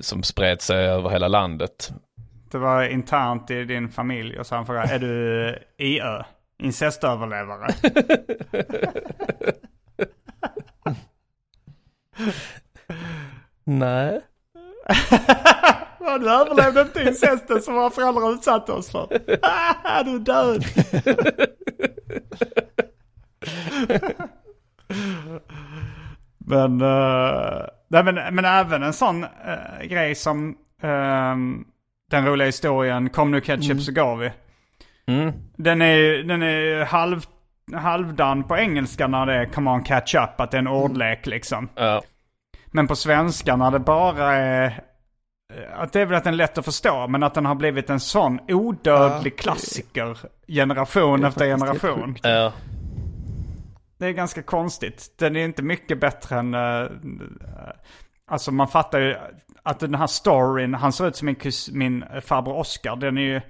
som spred sig över hela landet. Det var internt i din familj och så han frågade, är du IÖ? Incestöverlevare? Nej. Du överlevde inte incesten som våra föräldrar utsatte oss för. Du är död. men, eh, nej, men, men även en sån eh, grej som ehm, den roliga historien Kom nu ketchup så går vi. Mm. Den är, den är halv, halvdan på engelska när det är Come on catch up, att det är en ordlek liksom. Ja. Men på svenska när det bara är... eh, Att det är väl att den är lätt att förstå, men att den har blivit en sån odödlig Ja, klassiker generation efter generation. Ja. Det är ganska konstigt. Den är inte mycket bättre än... eh, alltså man fattar ju att den här storyn, han ser ut som min, kus, min farbror Oscar. Den är ju...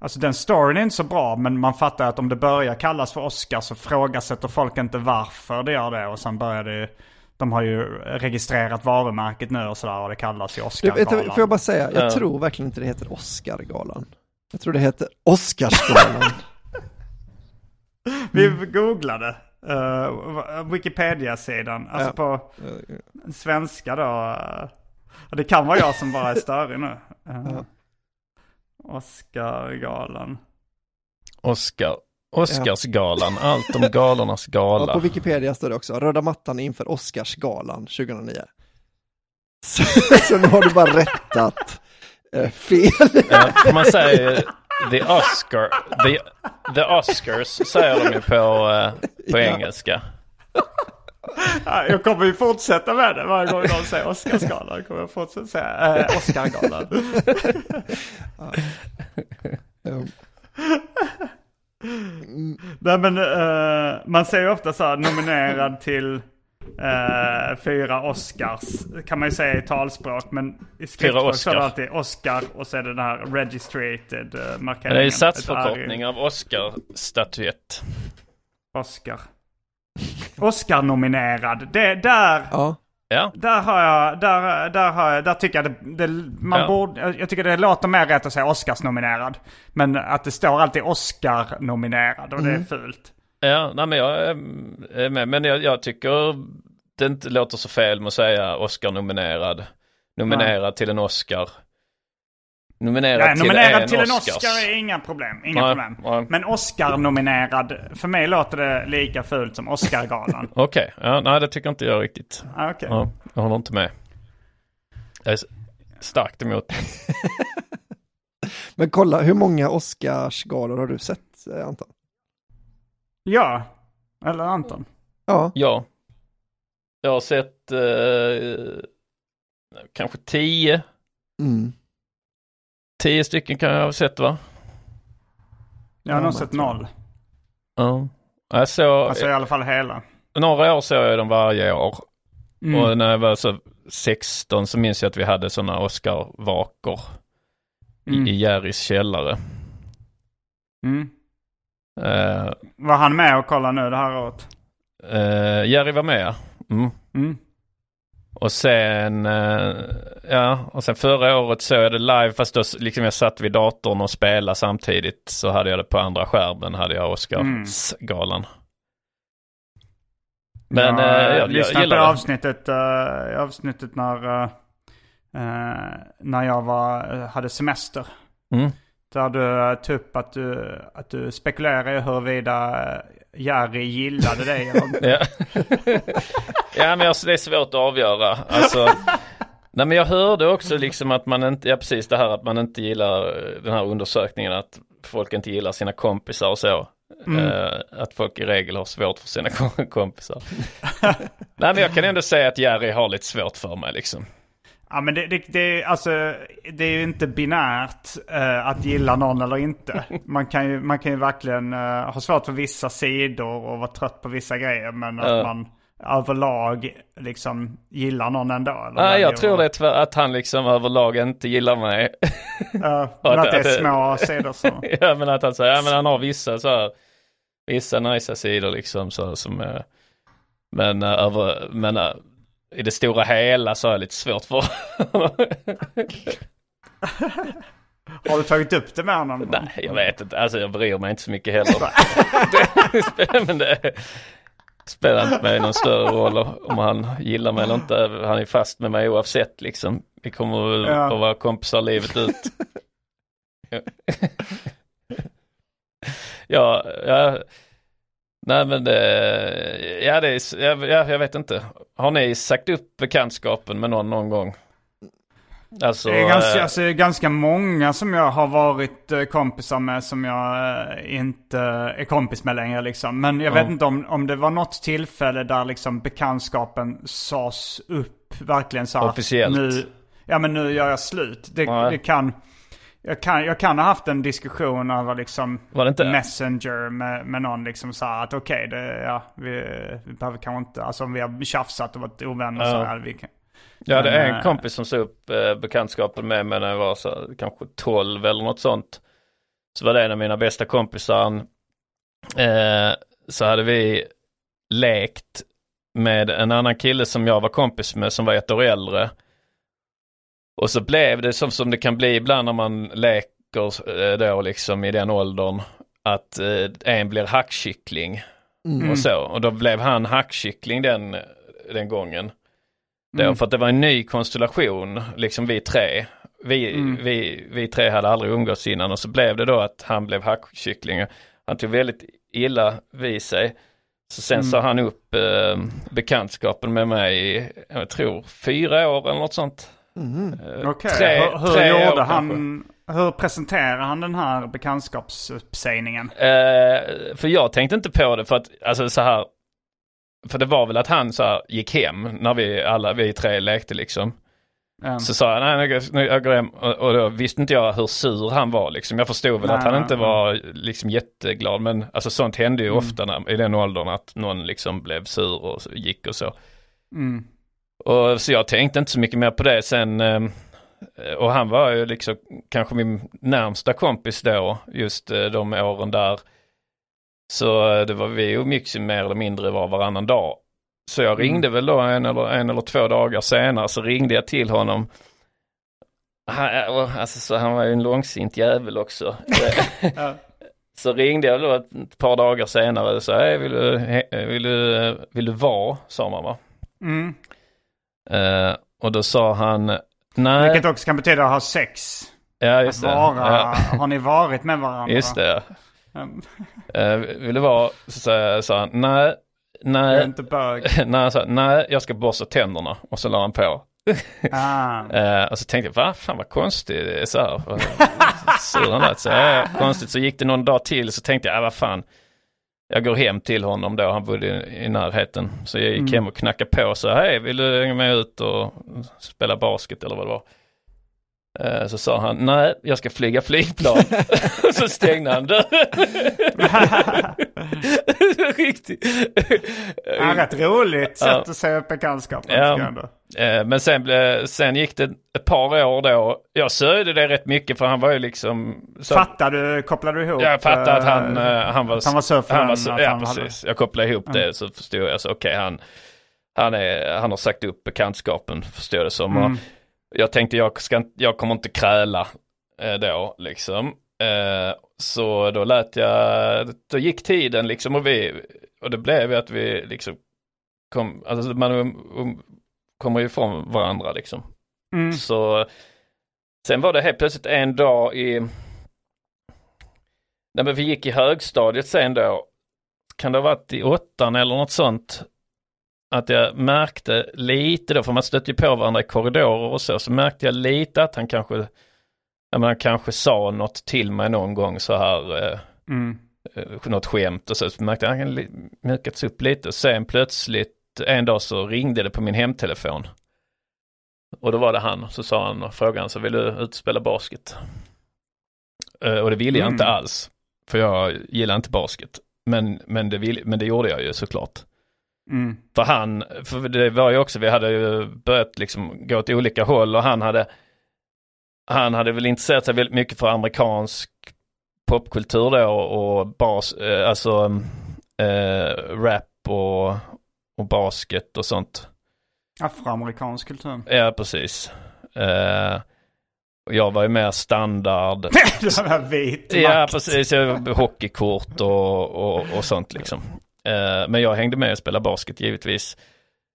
Alltså den storyn är inte så bra, men man fattar att om det börjar kallas för Oscar så frågasätter folk inte varför det gör det. Och sen börjar det ju... De har ju registrerat varumärket nu och sådär och det kallas ju Oscargalan. får jag bara säga, jag Ja. tror verkligen inte det heter Oscargalan. Jag tror det heter Oscarsgalan. Vi googlade uh, Wikipedia-sidan, alltså Ja. på svenska då. eh, det kan vara jag som bara är störig nu. Uh, Oscargalan. Oscar. Oscarsgalan, allt om galornas gala. Ja, på Wikipedia står det också, röda mattan inför Oscarsgalan 2009. Så, så nu har du bara rättat eh, fel. Ja, man säger the Oscar, the, the Oscars säger de ju på, eh, på engelska. Ja, Jag kommer ju fortsätta med det varje gång någon säger Oscarsgalan. kommer jag fortsätta säga äh, Oscargalan. Nej men eh, man säger ju ofta så här nominerad till eh, fyra Oscars. Kan man ju säga i talspråk. Men i skriftspråk så är det alltid Oscar och så är det den här registrated uh, markeringen. det är ju satsförkortning av Oscar-statyett. Oscar. Oscar-nominerad. Det, där, Ja. Ja, där har jag, där, där har jag, där tycker jag det, det man Ja. borde, jag tycker det låter mer rätt att säga Oscars-nominerad. Men att det står alltid Oscar-nominerad och det är fult. Ja nej, men jag är med. Men jag, jag tycker det inte låter så fel med att säga Oscar-nominerad. Nominerad till en Oscar. Nominerad, Nej, till, nominerad en till en Oscars. Oscar är inga problem. Inga Nej, problem. nej. Men Oscar-nominerad, för mig låter det lika fult som Oscargalan. Okej, ja, nej det tycker inte jag riktigt. Ah, Okej. Ja, jag håller inte med. Jag är starkt emot. Men kolla, hur många Oscarsgalor har du sett, eh, Anton? Ja. Eller Anton. Ja, Ja. Jag har sett eh, kanske tio. mm. Tio stycken kan jag ha sett va? Jag har nog sett noll. Ja. Jag såg, Alltså i alla fall hela. några år såg jag dem varje år. Mm. Och när jag var så 16 så minns jag att vi hade sådana Oscar-vakor Mm. i, i Jerrys källare. Mm. Eh, Var han med och kollade nu det här året? eh, Jerry var med. Mm. Mm. Och sen, eh, ja, och sen förra året såg jag det live fast då liksom jag satt vid datorn och spelade samtidigt så hade jag det på andra skärmen hade jag Oscarsgalan. Men jag, eh, jag, jag lyssnade på gillar det. avsnittet, uh, avsnittet när, när jag var, hade semester. Mm. Där du uh, upp att du, att du spekulerar i huruvida uh, Jerry gillade dig eller inte. Ja, ja men alltså, det är svårt att avgöra. Alltså, nej men jag hörde också liksom att man inte, ja precis det här att man inte gillar eh, den här undersökningen att folk inte gillar sina kompisar och så. Eh, att folk i regel har svårt för sina kom- kompisar. nej men jag kan ändå säga att Jerry har lite svårt för mig liksom. Ja men det, det, det, alltså, det är ju inte binärt eh, att gilla någon eller inte. Man kan ju, man kan ju verkligen eh, ha svårt för vissa sidor och vara trött på vissa grejer. Men att man överlag liksom gillar någon ändå. Eller Nej jag tror det är att han liksom överlag inte gillar mig. Ja, men att- att det är små sidor så. ja men att han säger, ja men han har vissa så här, vissa nice sidor liksom så som är, men eh, över, men eh, i det stora hela så har jag lite svårt för Har du tagit upp det med honom? Nej jag vet inte, alltså jag bryr mig inte så mycket heller. det, men det spelar inte mig någon större roll om han gillar mig eller inte. Han är fast med mig oavsett liksom. Vi kommer Ja. att vara kompisar livet ut. ja, ja, nej men det, ja det är, jag, jag, vet inte. Har ni sagt upp bekantskapen med någon någon gång? Alltså, Det är ganska, eh, alltså, ganska många som jag har varit eh, kompisar med som jag eh, inte är kompis med längre liksom. Men jag Ja. vet inte om, om det var något tillfälle där liksom bekantskapen sades upp verkligen så här, Officiellt. Nu, ja men nu gör jag slut. Det, det kan, jag kan, jag kan ha haft en diskussion över liksom Var det inte? Messenger med, med någon liksom så att okej, det, ja, vi, vi behöver kanske inte, alltså om vi har tjafsat och varit ovänner så Ja. här, vi kan, Jag hade Men, en eh, kompis som sa upp eh, bekantskapen med mig när jag var så, kanske 12 eller något sånt. Så var det en av mina bästa kompisar. Han, Eh, så hade vi lekt med en annan kille som jag var kompis med som var ett år äldre. Och så blev det som, som det kan bli ibland när man leker eh, då liksom i den åldern. Att eh, en blir hackkyckling Mm. och så. Och då blev han hackkyckling den, den gången. Då, Mm. För att det var en ny konstellation, liksom vi tre. Vi, Mm. vi, vi tre hade aldrig umgåtts innan och så blev det då att han blev hackkyckling. Han tog väldigt illa vid sig. Så sen Mm. sa han upp eh, bekantskapen med mig i, jag tror, fyra år eller något sånt. Eh, Okej, tre- hur, hur tre år gjorde kanske. han... Hur presenterade han den här bekantskapsuppsägningen? Eh, för jag tänkte inte på det för att, alltså så här. För det var väl att han så här, gick hem när vi alla, vi tre lekte liksom. Ja. Så sa han, nej nu jag går hem. Och, och då visste inte jag hur sur han var liksom. Jag förstod väl Nej, att han nej, inte nej. var liksom jätteglad. Men alltså sånt hände ju Mm. ofta när, i den åldern att någon liksom blev sur och gick och så. Mm. Och så jag tänkte inte så mycket mer på det sen. eh, Och han var ju liksom kanske min närmsta kompis då, just eh, de åren där. Så eh, det var vi umgicks ju mer eller mindre var varannan dag. Så jag ringde väl då en eller, en eller två dagar senare så ringde jag till honom. Han, och, alltså, så han var ju en långsint jävel också. Så ringde jag då ett par dagar senare och sa, vill du, vill du, vill du vara, sa man va. Mm. Eh, och då sa han, nej. Vilket också kan betyda att ha sex. Ja, just att det. vara, Ja. Har ni varit med varandra? Just det. Uh, vill du vara, så sa- han, nej, nej. Jag är inte bög. nej, sa, nej, jag ska borsta tänderna. Och så la han på. Ah. Eh, och så tänkte jag, va, fan vad konstigt så här. Sur han lät. Så, ja, konstigt. Så gick det någon dag till så tänkte jag, ja, vad fan. Jag går hem till honom då, han bodde i, närheten. Så jag gick Mm. hem och knackade på så hej, vill du hänga med ut och spela basket eller vad det var. Eh, Så sa han, nej, jag ska flyga flygplan. så stängde han dörren. Riktigt. Ja, rätt roligt sätt Ja. att säga upp bekantskapen. Ja. Eh, Men sen, sen gick det ett par år då. Jag sörjde det rätt mycket för han var ju liksom... Så, Fattar du, kopplar du ihop? jag fattade att han, eh, han var... han var sur för han var Ja, han hade- precis. Jag kopplade ihop Mm. det så förstod jag. Så okej, han, han, är, han har sagt upp bekantskapen, förstår det som. Mm. Och jag tänkte jag, ska, jag kommer inte kräla eh, då, liksom. Eh, så då lät jag, då gick tiden liksom och vi, och det blev ju att vi liksom kom, alltså man um, um, kommer ju ifrån varandra liksom. Mm. Så sen var det helt plötsligt en dag i, när men vi gick i högstadiet sen då, kan det ha varit i åttan eller något sånt, att jag märkte lite då, för man stötte ju på varandra i korridorer och så, så märkte jag lite att han kanske, menar, han kanske sa något till mig någon gång så här, eh, Mm. eh, något skämt och så, så märkte jag att han li- mjukats upp lite. Sen plötsligt en dag så ringde det på min hemtelefon. Och då var det han, så sa han, frågade han så vill du ut och spela basket? Eh, och det ville jag Mm. inte alls, för jag gillar inte basket. Men, men, det vill, men det gjorde jag ju såklart. Mm. För han, för det var ju också, vi hade ju börjat liksom gå åt olika håll och han hade, han hade väl intresserat sig väldigt mycket för amerikansk popkultur då och bas, eh, alltså eh, rap och, och basket och sånt. Afroamerikansk kultur. Ja, precis. Och jag var ju mer standard. Den här vit Ja, makt. precis. Jag- Hockeykort och, och, och sånt liksom. Eh, men jag hängde med och spelade basket givetvis.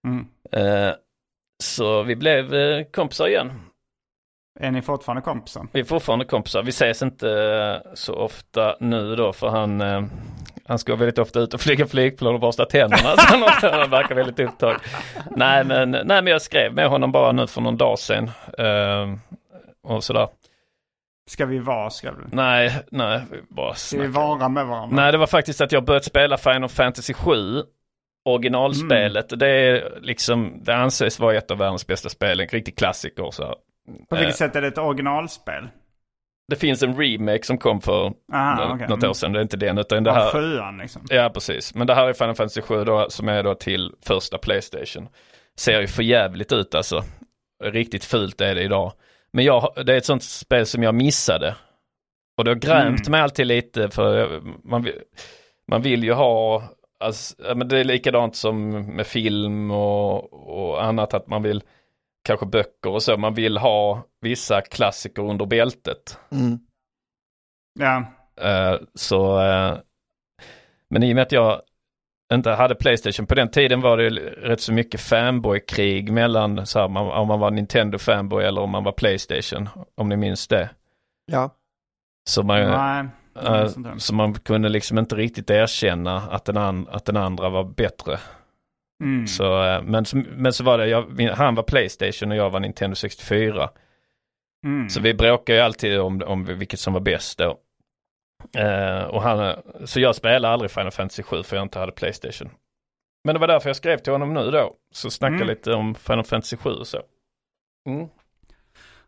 Mm. Eh, så vi blev eh, kompisar igen. Är ni fortfarande kompisar? Vi är fortfarande kompisar. Vi ses inte eh, så ofta nu då för han, eh, han ska väldigt ofta ut och flyga flygplan och borsta tänderna. så han, han verkar väldigt upptagen. Nej men, nej men jag skrev med honom bara nu för någon dag sedan. Eh, och sådär. Ska vi vara, skrev du? Nej, nej. vi Bara Ska vi vara med varandra? Nej, det var faktiskt att jag börjat spela Final Fantasy 7. Originalspelet. Mm. Det är liksom, det anses vara ett av världens bästa spel. En riktig klassiker. Så här. På vilket Eh, sätt är det ett originalspel? Det finns en remake som kom för Aha, något år sedan. Det är inte den utan det här. sjuan liksom? Ja, precis. Men det här är Final Fantasy 7 då, som är då till första Playstation. Ser ju för jävligt ut alltså. Riktigt fult är det idag. Men jag, det är ett sånt spel som jag missade. Och det har grämt Mm. mig alltid lite för man vill, man vill ju ha, alltså, men det är likadant som med film och, och annat att man vill, kanske böcker och så, man vill ha vissa klassiker under bältet. Mm. Ja. Eh, så, eh, men i och med att jag inte hade Playstation på den tiden var det rätt så mycket fanboy-krig mellan så här, man, om man var Nintendo fanboy eller om man var Playstation. Om ni minns det. Ja. Så man, Nej. inte. så man kunde liksom inte riktigt erkänna att den, an, att den andra var bättre. Mm. Så, eh, men, så- men så var det, jag, han var Playstation och jag var Nintendo 64. Mm. Så vi bråkade ju alltid om, om vilket som var bäst då. Eh, och han, så jag spelade aldrig Final Fantasy 7 för jag inte hade Playstation. Men det var därför jag skrev till honom nu då. Så snacka Mm. lite om Final Fantasy 7 och så. Mm.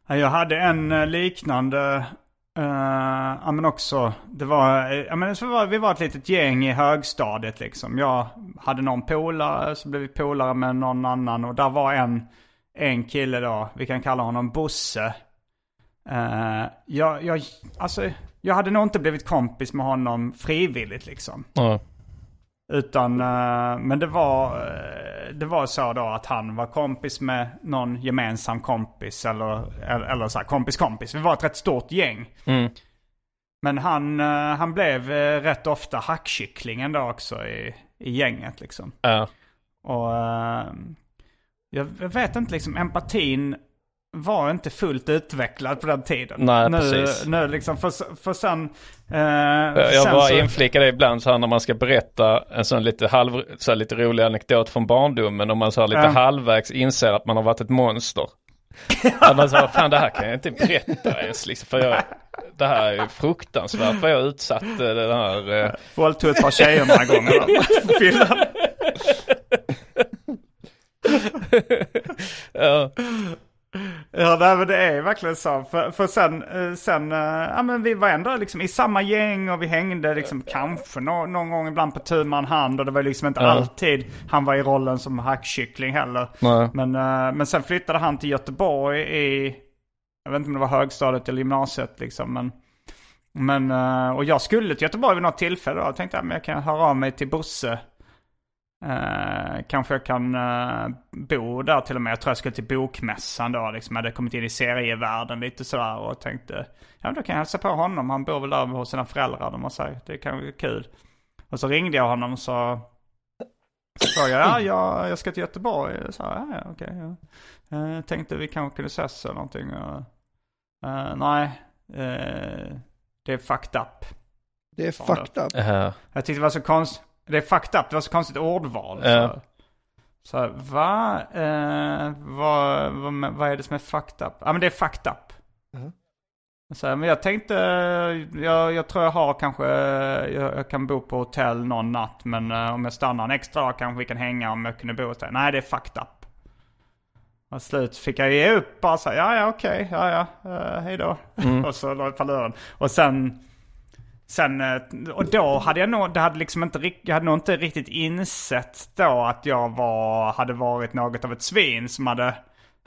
Ja, Jag hade en eh, liknande, eh, ja men också, det var, ja men så var, vi var ett litet gäng i högstadiet liksom. Jag hade någon polare, så blev vi polare med någon annan och där var en, en kille då, vi kan kalla honom Bosse. Eh, jag, jag, alltså, jag hade nog inte blivit kompis med honom frivilligt liksom. Ja. Utan, eh, men det var, eh, det var så då att han var kompis med någon gemensam kompis eller, eller, så här, kompis kompis. Vi var ett rätt stort gäng. Mm. Men han, eh, han blev rätt ofta hackkycklingen då också i, i gänget liksom. Ja. Och jag vet inte liksom, empatin var inte fullt utvecklad på den tiden. Nej, nu, precis. Nu liksom, för, för sen... Eh, Jag sen bara så- inflikar det ibland så här när man ska berätta en sån lite, halv, så lite rolig anekdot från barndomen och man så här lite Ja. halvvägs inser att man har varit ett monster. att man säger, fan det här kan jag inte berätta ens liksom, för jag, det här är fruktansvärt vad jag utsatte den här... Eh... Våldtog ett par tjejer några gånger ja. Ja, nej, men det är verkligen så. För, för sen, eh, sen eh, ja men vi var ändå liksom i samma gäng och vi hängde liksom kanske nå, någon gång ibland på tu man hand. Och det var liksom inte Ja. alltid han var i rollen som hackkyckling heller. Nej. Men, eh, men sen flyttade han till Göteborg i, jag vet inte om det var högstadiet eller gymnasiet liksom. Men, men, och jag skulle till Göteborg vid något tillfälle och jag tänkte att jag kan höra av mig till Bosse. Eh, kanske jag kan eh, bo där till och med. Jag tror jag skulle till bokmässan då. Liksom. Jag hade kommit in i serievärlden lite sådär och tänkte ja men då kan jag hälsa på honom. Han bor väl där hos sina föräldrar. De har sagt det kan bli kul. Och så ringde jag honom och sa så sa jag, ja jag, jag ska till Göteborg. Jag sa, ja, ja okej. ja. Eh, tänkte vi kanske kunde ses eller någonting. Och, nej, det är fucked up. Det är fucked up. Ja. Jag tyckte det var så konstigt. Det är fucked up. Det var så konstigt ordval. Ja. Så, så här, va? Eh, vad, vad, vad är det som är fucked up? Ja men det är fucked up. Mhm. Så här, men jag tänkte, jag, jag tror jag har kanske, jag, jag kan bo på hotell någon natt. Men eh, om jag stannar en extra dag kanske vi kan hänga om jag kunde bo hos dig. Nej det är fucked up. Och slut fick jag ge upp bara så här, ja ja okej, ja ja, uh, hej då. och så la jag på luren. Och sen, sen, eh, och då hade jag nog, det hade liksom inte, jag hade nog inte riktigt insett då att jag var, hade varit något av ett svin som hade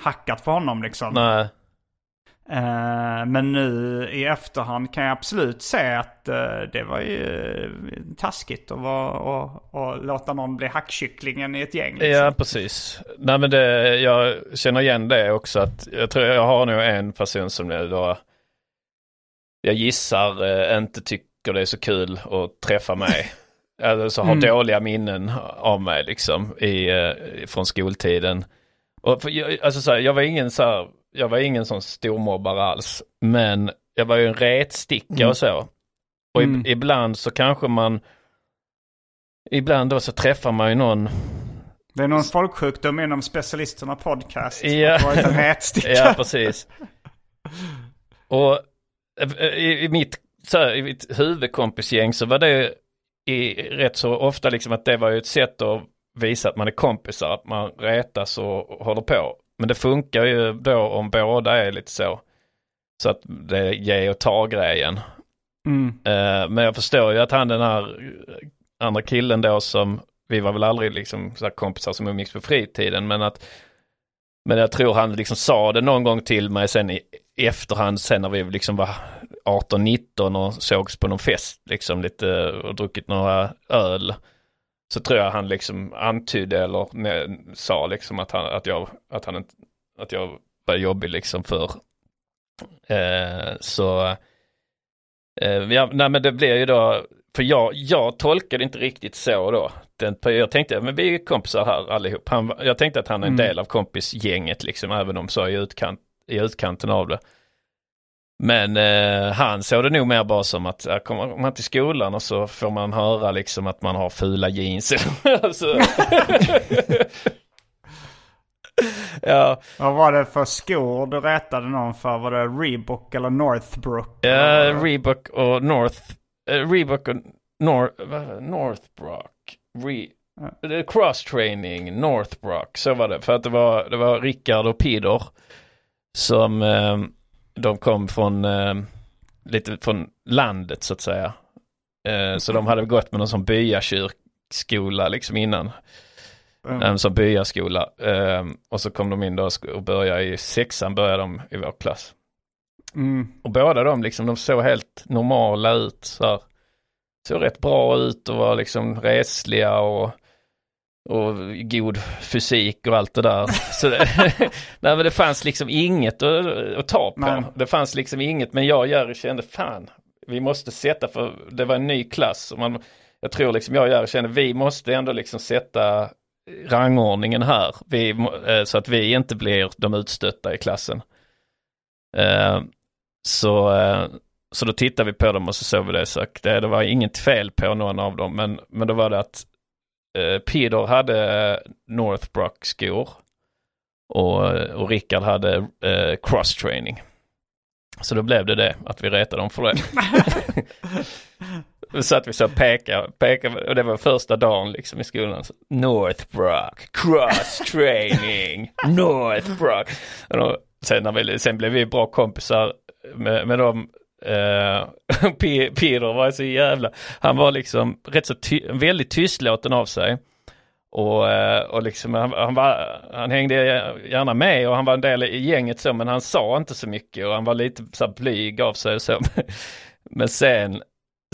hackat på honom liksom. Nej. Eh, men nu i efterhand kan jag absolut se att eh, det var ju taskigt att vara, och, och låta någon bli hackkycklingen i ett gäng. Liksom. Ja, precis. Nej men det, jag känner igen det också att jag tror jag har nog en person som det då jag gissar inte tycker det är så kul att träffa mig. Eller så har Mm. dåliga minnen av mig liksom i, eh, från skoltiden. Och för jag, alltså så här, jag var ingen så här, jag var ingen sån stormobbare alls. Men jag var ju en retsticka Mm. och så. Och Mm. ib- ibland så kanske man Ibland då så träffar man ju någon Det är någon folksjukdom inom specialisterna podcast. Ja. Att en rätsticka. Ja, precis. Och eh, i, i mitt, så här, i mitt huvudkompisgäng så var det i, rätt så ofta liksom att det var ju ett sätt att visa att man är kompisar, att man retas och, håller på. Men det funkar ju då om båda är lite så. Så att det är ge och ta grejen. Mm. Eh, men jag förstår ju att han den här andra killen då som, vi var väl aldrig liksom så kompisar som umgicks på fritiden, men att men jag tror han liksom sa det någon gång till mig sen i efterhand, sen när vi liksom var 18-19 och sågs på någon fest, liksom lite och druckit några öl. Så tror jag han liksom antydde eller ne- sa liksom att han, att jag, att han inte, att jag var jobbig liksom för. Eh, så Eh, ja, nej men det blir ju då, för jag, jag tolkade inte riktigt så då. Den, jag tänkte, men vi är kompisar här allihop. Han, jag tänkte att han är en Mm. del av kompisgänget liksom, även om så i, utkant, i utkanten av det. Men eh, han såg det nog mer bara som att äh, kommer man till skolan och så får man höra liksom att man har fula jeans. alltså, ja, Vad var det för skor du rättade någon för? Var det Reebok eller Northbrook? eh, Reebok och North, eh, Reebok och Nor, Northbrook, Re, eh, cross training, Northbrook, så var det. För att det var, det var Rickard och Pidor som eh, de kom från eh, lite från landet så att säga. Eh, så de hade gått med någon sån byakyrkskola liksom innan. Mm. Sån byaskola. Eh, och så kom de in då och började i sexan började de i vår klass. Mm. Och båda de liksom, de såg helt normala ut så här. Såg rätt bra ut och var liksom resliga och, och god fysik och allt det där. Så det, nej men det fanns liksom inget att, att ta på. Nej. Det fanns liksom inget, men jag och Jerry kände fan, vi måste sätta, för det var en ny klass. Och man, jag tror liksom jag och Jerry kände, vi måste ändå liksom sätta rangordningen här. Vi, eh, så att vi inte blir de utstötta i klassen. Eh, så, eh, så då tittade vi på dem och så såg vi det. Så det, det var inget fel på någon av dem. Men, men då var det att eh, Peder hade Northbrook skor. Och, och Rickard hade eh, cross training. Så då blev det det, att vi retade dem för det. Då satt vi så och pekade, pekade, och det var första dagen liksom i skolan. Så, Northbrook, cross training, Northbrook. Och då, sen, när vi, sen blev vi bra kompisar med, med dem. Eh, uh, Peter var så jävla, han var liksom rätt så ty, väldigt tystlåten av sig. Och, eh, och liksom han, han, var, han hängde gärna med och han var en del i gänget så men han sa inte så mycket och han var lite så här blyg av sig och så. Men sen,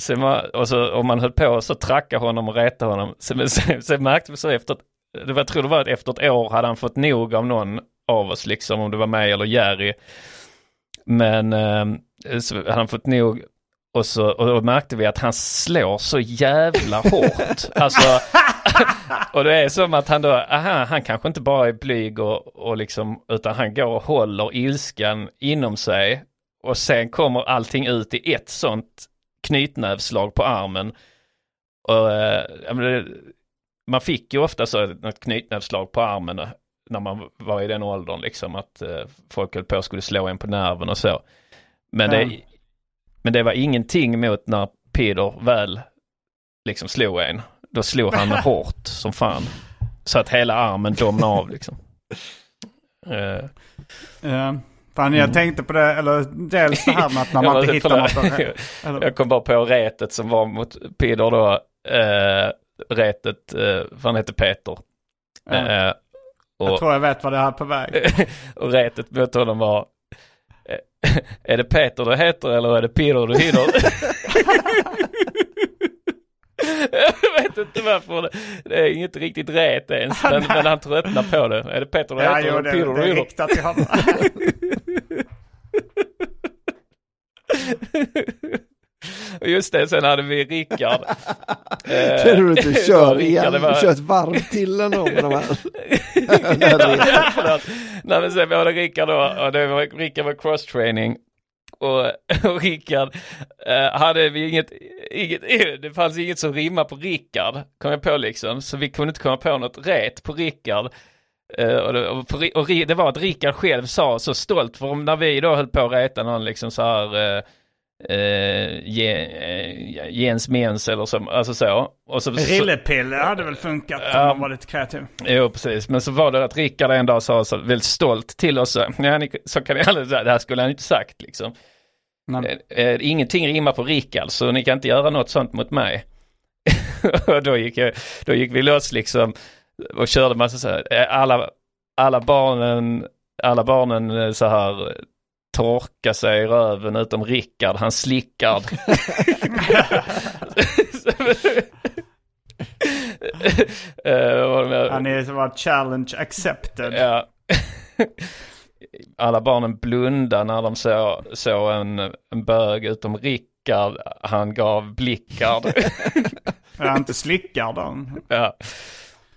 sen var, och så, om man höll på så tracka honom och reta honom. Sen, sen, sen märkte vi så efter, det var, jag tror det var efter ett år hade han fått nog av någon av oss liksom om det var mig eller Jerry. Men eh, han fått nog och, så, och då märkte vi att han slår så jävla hårt. Alltså, och det är som att han då, aha, han kanske inte bara är blyg och, och liksom, utan han går och håller ilskan inom sig. Och sen kommer allting ut i ett sånt knytnävslag på armen. Och, eh, man fick ju ofta så ett knytnävslag på armen när man var i den åldern liksom att eh, folk höll på skulle slå en på nerven och så. Men, Ja. det, men det var ingenting mot när Peder väl liksom slog en. Då slog han hårt som fan. Så att hela armen domnade av liksom. Eh, Ja. Fan, jag tänkte på det, eller dels det här med att när man inte hittar något. Eller, Jag kom bara på retet som var mot Peder då. Eh, retet, eh, vad han hette Peter. Ja. Eh, jag och, tror jag vet vad det här är på väg. och retet mot honom var eh, Är det Peter du heter eller är det Peder du hinner? jag vet inte varför. Det, det är inget riktigt ret ens. Men, men han tröttnar på det. Är det Peter du Ja, heter jo, eller det, Peder det du är hinner? riktat till honom. Och just det, sen hade vi Rickard. Kan du inte var igen? Var- Kör ett varv till ändå med de här. Nej men sen var det Rickard då, och det var, Rickard var cross-training. Och, och Rickard eh, hade vi inget, inget, det fanns inget som rimmar på Rickard, kom jag på liksom. Så vi kunde inte komma på något ret på Rickard. Eh, och, det, och, och Ri- det var att Rickard själv sa så stolt, för när vi då höll på att reta någon liksom så här eh, eh, eh, Jens Mens eller så, alltså så. Och så, Rillepille hade väl funkat om Ja. man var lite kreativ. Jo, precis. Men så var det att Rickard en dag sa så väldigt stolt till oss. Ja, ni, så kan ni aldrig säga. Det här skulle han inte sagt liksom. Nej. Eh, eh, ingenting rimmar på Rickard, så ni kan inte göra något sånt mot mig. och då gick, jag, då gick vi loss liksom och körde massa så här. eh, Alla, alla barnen, alla barnen så här torka sig i röven utom Rickard, han slickard. Eh, Han är var challenge accepted. Ja. Alla barnen blundade när de såg, såg en, en bög utom Rickard. Han gav blickar. Jag inte slickar dem. ja.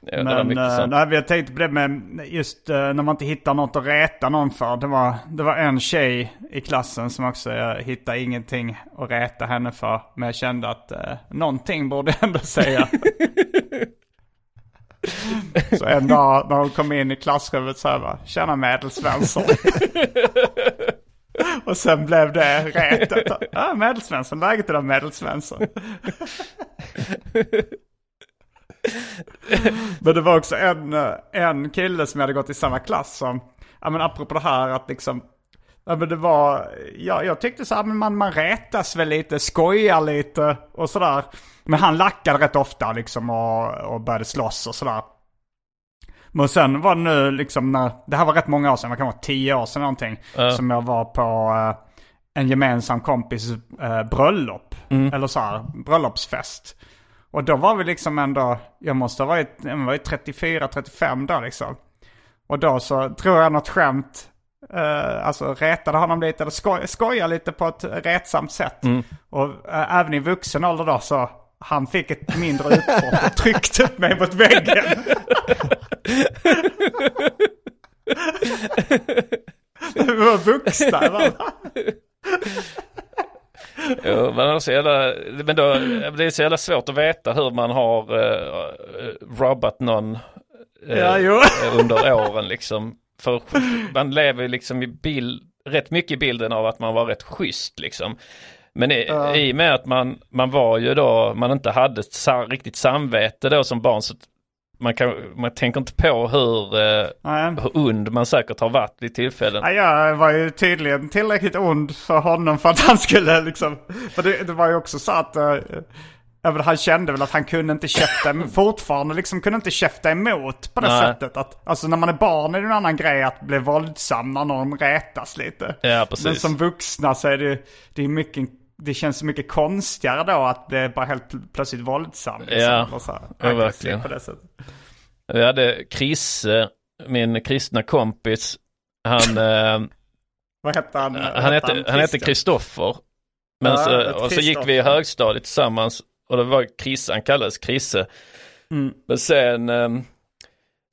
Ja, Men eh, nej, vi har tänkt på det med just eh, när man inte hittar något att reta någon för. Det var, det var en tjej i klassen som också jag hittade ingenting att reta henne för. Men jag kände att eh, någonting borde jag ändå säga. så en dag när hon kom in i klassrummet så här bara, tjena Medelsvensson. Och sen blev det retet. Ja, Medelsvensson, läget idag Medelsvensson. Men det var också en, en kille som jag hade gått i samma klass som, ja men apropå det här att liksom, ja men det var, ja jag tyckte så här, men man, man rätas väl lite, skojar lite och sådär. Men han lackade rätt ofta liksom och, och började slåss och sådär. Men sen var det nu liksom när, det här var rätt många år sedan, det kan vara tio år sedan någonting. Ja. Som jag var på eh, en gemensam kompis eh, bröllop. Eller så här, bröllopsfest. Och då var vi liksom ändå, jag måste ha varit, jag var ju 34-35 då liksom. Och då så tror jag något skämt, eh, alltså retade honom lite, eller skoj, skojade lite på ett retsamt sätt. Och eh, även i vuxen ålder då så, han fick ett mindre utbrott och tryckte upp mig mot väggen. Vi var vuxna. Jo, men, också jävla, men då, det är så jävla svårt att veta hur man har uh, robbat någon eh, Ja, jo. under åren liksom. För man lever ju liksom i bild, rätt mycket i bilden av att man var rätt schysst liksom. Men i, Ja. i och med att man, man var ju då, man inte hade ett sa, riktigt samvete då som barn så man, kan, man tänker inte på hur, eh, Nej. hur und man säkert har varit vid tillfällen. Ja, jag var ju tydligen tillräckligt ond för honom för att han skulle liksom... För det, det var ju också så att... Uh, han kände väl att han kunde inte käfta, fortfarande liksom kunde inte käfta emot på det Nej. sättet. Att, alltså när man är barn är det en annan grej att bli våldsam när någon retas lite. Ja, precis. Men som vuxna så är det, det är mycket, det känns mycket konstigare då att bli bara helt pl- plötsligt våldsam. liksom, Ja, så här, ja, verkligen. På det sättet. Vi hade Krisse, min kristna kompis. Han, eh, Vad hette han? han hette han hette Kristoffer. Men Ja, så, och så gick vi i högstadiet tillsammans. Och det var Krisse, han kallades Krisse. Mm. Men sen, eh,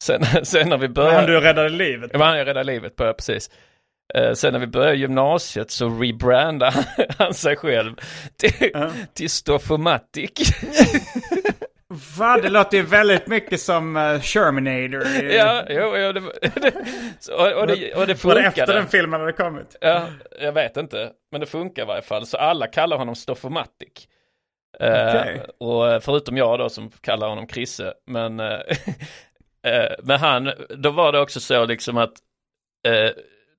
sen, sen när vi Han började. du räddade livet. Det var han jag räddade livet på, ja, precis. Eh, Sen när vi började gymnasiet så rebrandade han sig själv till, till Stoffomatic. Va? Det låter ju väldigt mycket som uh, Shermanator. ja, jo, jo, det, det, och, och, det, och det Var funkade. det efter den filmen hade kommit? Ja, jag vet inte. Men det funkar i varje fall. Så alla kallar honom Stoffomatic. Eh, Okej. och förutom jag då som kallar honom Krisse. Men, men han, då var det också så liksom att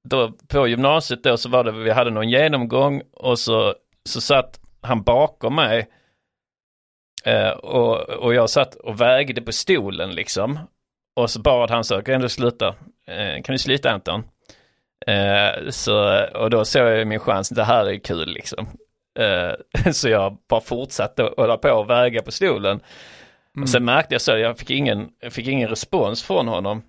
då på gymnasiet då så var det, vi hade någon genomgång och så, så satt han bakom mig. Eh, och, och jag satt och vägde på stolen liksom. Och så bad han så, kan du sluta? Eh, kan du sluta Anton? Eh, så, och då såg jag min chans, det här är kul liksom. Eh, så jag bara fortsatte att hålla på och väga på stolen. Och sen märkte jag så, jag fick ingen, jag fick ingen respons från honom.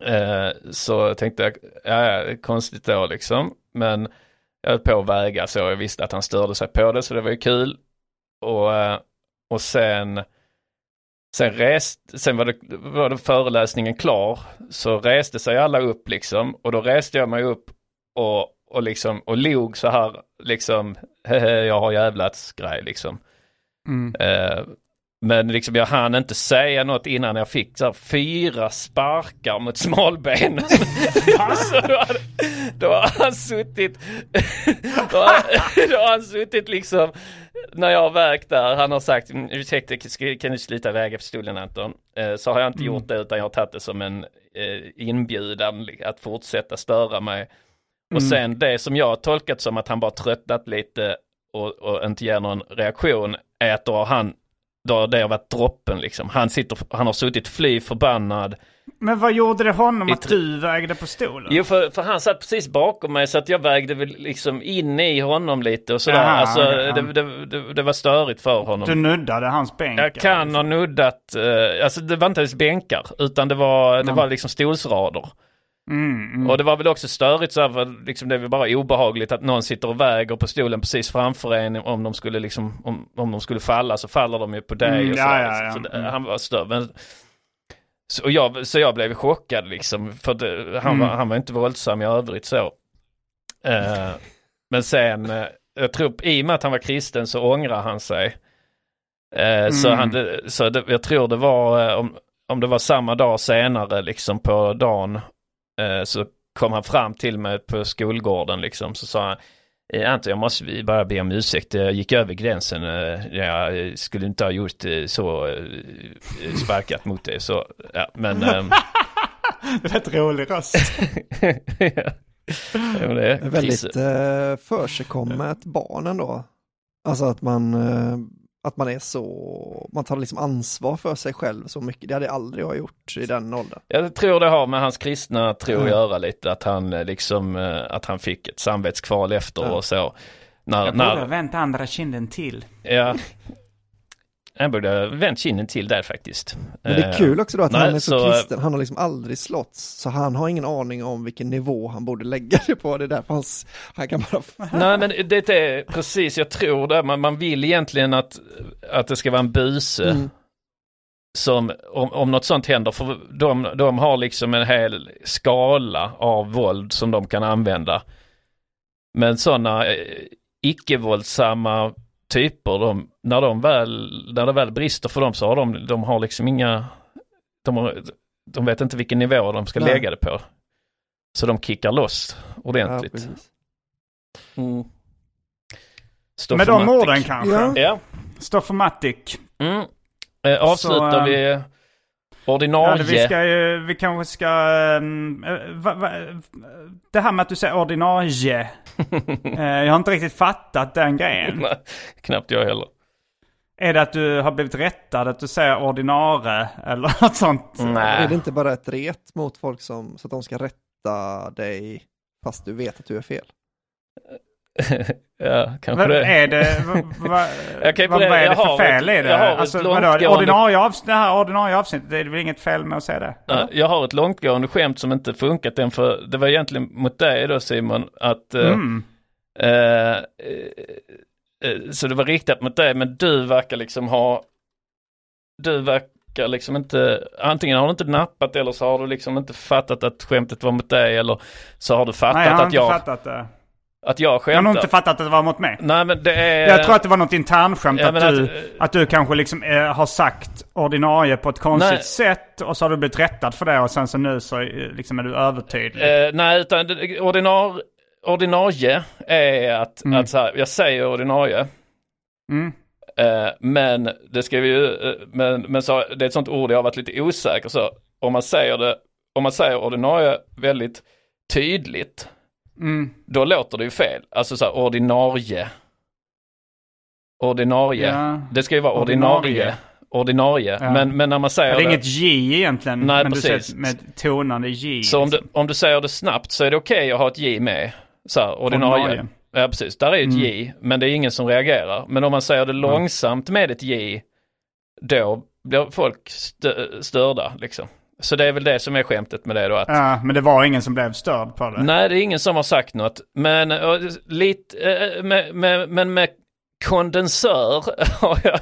Eh, så tänkte jag, ja, ja, konstigt då liksom. Men jag höll på att väga så jag visste att han störde sig på det så det var ju kul. Och, eh, och sen, sen, rest, sen var, det, var det föreläsningen klar. Så reste sig alla upp liksom. Och då reste jag mig upp och, och liksom och log så här liksom, jag har jävlats grej liksom. Mm. Eh, men liksom jag hann inte säga något innan jag fick så här fyra sparkar mot smalbenen. så då, hade, då har han suttit, då har, då har han suttit liksom, när jag har vägt där, han har sagt, "Mm, ursäkta kan du sluta väga på stolen Anton? Eh, så har jag inte gjort det utan jag har tagit det som en eh, inbjudan att fortsätta störa mig. Och sen det som jag har tolkat som att han bara tröttnat lite och, och inte ger någon reaktion är att då har han, då har det varit droppen liksom. Han sitter, han har suttit fly förbannad. Men vad gjorde det honom I att du vägde på stolen? Jo för, för han satt precis bakom mig så att jag vägde väl liksom in i honom lite och sådär. Jaha, alltså det, det, det, det var störigt för honom. Du nuddade hans bänk? Jag kan ha nuddat, eh, alltså det var inte ens bänkar utan det var, det var liksom stolsrader. Mm, mm. Och det var väl också störigt så här, liksom det är väl bara obehagligt att någon sitter och väger på stolen precis framför en om de skulle liksom, om, om de skulle falla så faller de ju på dig Mm, och ja, sådär. ja, ja. Så det, Mm. han var större. Men, Så jag, så jag blev chockad liksom, för det, han, Mm. var, han var inte våldsam i övrigt så. Eh, men sen, eh, jag tror i och med att han var kristen så ångrar han sig. Eh, Så, Mm. han, så det, jag tror det var, om, om det var samma dag senare liksom på dagen, så kom han fram till mig på skolgården liksom, så sa han Eh, Anton, jag måste bara be om ursäkt. Jag gick över gränsen. eh, Jag eh, skulle inte ha gjort eh, så eh, sparkat mot dig. Så, ja, men... ehm, rätt rolig röst. ja, det är väldigt eh, försigkommet barn ändå. Alltså att man, eh, att man är så, man tar liksom ansvar för sig själv så mycket. Det hade aldrig jag gjort i den åldern. Jag tror det har med hans kristna tro att Ja. göra lite. Att han eh, liksom, eh, att han fick ett samvetskval efter Ja. och så. När, Jag borde när, vänt andra kinden till. ja. Han borde ha vänt kinden till där faktiskt. Men det är Eh, kul också då att nej, han är så, så, kristen, han har liksom aldrig slåtts, så han har ingen aning om vilken nivå han borde lägga det på, det är därför han, han kan bara... Nej men det är precis, jag tror det. Man, man vill egentligen att, att det ska vara en buse. Mm. Som, om, om något sånt händer, för de, de har liksom en hel skala av våld som de kan använda. Men sådana eh, icke-våldsamma typer, de, när, de väl, när det väl brister för dem så har de, de har liksom inga, de, har, de vet inte vilken nivå de ska Nej. lägga det på. Så de kickar loss Ja, ordentligt. precis. Mm. Med de orden kanske. Ja. Ja. Stoffomatic. Mm. Eh, avslutar Så, eh, vi Ja, ordinarie. det, vi, ska ju, vi kanske ska... eh, va, va, det här med att du säger ordinarie. eh, jag har inte riktigt fattat den grejen. Nej, knappt jag heller. Är det att du har blivit rättad att du säger ordinare eller något sånt? Nej. Är det inte bara ett ret mot folk som, så att de ska rätta dig fast du vet att du är fel? ja, kanske Vad det. är det? Va, va, Jag kan vad, är det för fel ett- i det? jag har ett Alltså, långtgående- vadå, ordinarie avs- det här ordinarie avsnittet, det är väl inget fel med att säga det? Ja, Jag har ett långtgående skämt som inte funkat än för det var egentligen mot dig då Simon att eh, Mm. eh, eh, eh, så det var riktat mot dig men du verkar liksom ha du verkar liksom inte antingen har du inte nappat eller så har du liksom inte fattat att skämtet var mot dig eller så har du fattat Nej, jag har att inte jag fattat det. Att jag Jag har skämtar. nog inte fattat att det var mot mig. Nej men det är Jag tror att det var något internskämt Ja, att, men du, att, du kanske liksom eh, har sagt ordinarie på ett konstigt Nej. sätt och så har du blivit rättad för det och sen så nu så eh, liksom är du övertydlig. Eh, nej, utan ordinar, ordinarie är att, Mm. att så här, jag säger ordinarie. Mm. Eh, men det ska vi ju, eh, men, men så, det är ett sånt ord jag har varit lite osäker så. Om man säger det, om man säger ordinarie väldigt tydligt, Mm. då låter det ju fel. Alltså så här, ordinarie. Ordinarie. Ja. Det ska ju vara ordinarie. Ordinarie. Ordinarie. Ja. Men, men när man säger Ja, det är inget J egentligen, Nej, men precis. du säger med tonande J. Så om du, om du säger det snabbt så är det okej att ha ett J med. Så här, ordinarie. Ordinarie. Ja precis, där är ett Mm. J, men det är ingen som reagerar. Men om man säger det långsamt med ett J, då blir folk stö- störda liksom. Så det är väl det som är skämtet med det då. Att, Ja, men det var ingen som blev störd på det. Nej, det är ingen som har sagt något. Men uh, lite, eh, med, med, men med kondensör har jag,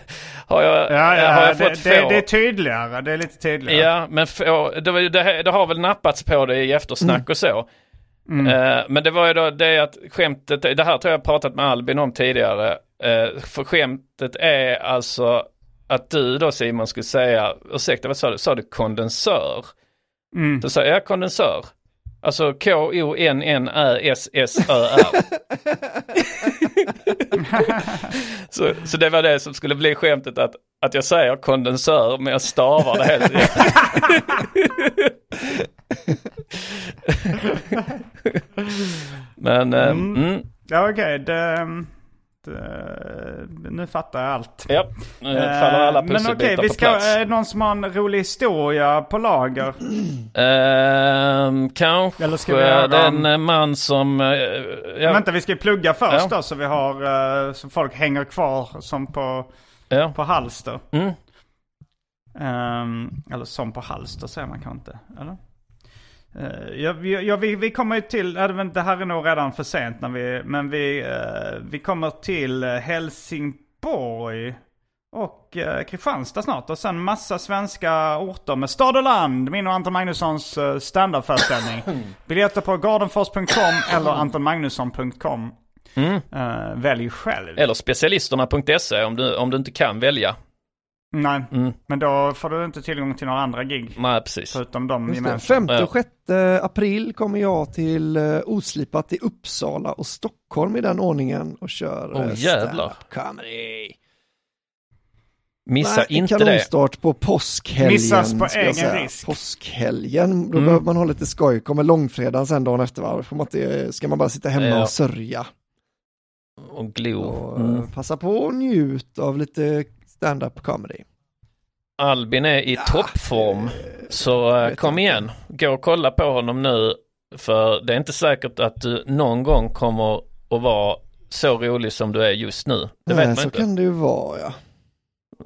har jag, Ja, ja, har jag det, fått det, få. det är tydligare. Det är lite tydligare. Ja, men få, det, det, det har väl nappats på det i eftersnack och så. Mm. Eh, men det var ju då det att skämtet, det här tror jag pratat med Albin om tidigare. Eh, för skämtet är alltså att du då Simon skulle säga, ursäkta vad sa du, sa du kondensör? Mm. Då säger jag kondensör. Alltså K-O-N-N-Ä-S-S-Ö-R. så, så det var det som skulle bli skämtet att, att jag säger kondensör men jag stavar det helt Men, eh, Mm. mm, Ja, okej. det, nu fattar jag allt. ja, nu faller alla Eh, Men okej, pusselbitar vi ska, plats. är det någon som har en rolig historia på lager? Ehm, kanske Eller ska vi göra- den eh, man som... eh, ja, Vänta, vi ska ju plugga först Ja. då så vi har, eh, så folk hänger kvar som på, ja. på halster. Mm. Ehm, eller som på halster säger man kanske inte, eller? Uh, ja, vi, ja, vi, vi kommer ju till, det här är nog redan för sent när vi, men vi, eh, vi kommer till eh, Helsingborg. och eh, Kristianstad snart. Och sen massa svenska orter med stad och land. Min och Anton Magnussons eh, standardföreställning. Biljetter på gardenfors.com eller antonmagnusson.com. Mm. Eh, välj själv. Eller specialisterna.se om du, om du inte kan välja. Nej, Mm. men då får du inte tillgång till några andra gig. Nej, precis. Förutom de Just gemensamma. 5 och 6 april kommer jag till eh, Oslipat i Uppsala och Stockholm i den ordningen och kör eh, jävlar. stand-up comedy. Missa Nej, inte det. kanonstart på påskhelgen. Missas på egen säga. risk. Påskhelgen, då Mm. behöver man ha lite skoj. Kommer långfredagen sen dagen efter, va? Får man inte, ska man bara sitta hemma Ja. och sörja. Och glo. Och, eh, Mm. Passa på och njut av lite stand-up comedy. Albin är i toppform. Så eh, vet kom igen, gå och kolla på honom nu. För det är inte säkert att du någon gång kommer att vara så rolig som du är just nu. Det vet Nej, man så inte. kan det ju vara, ja.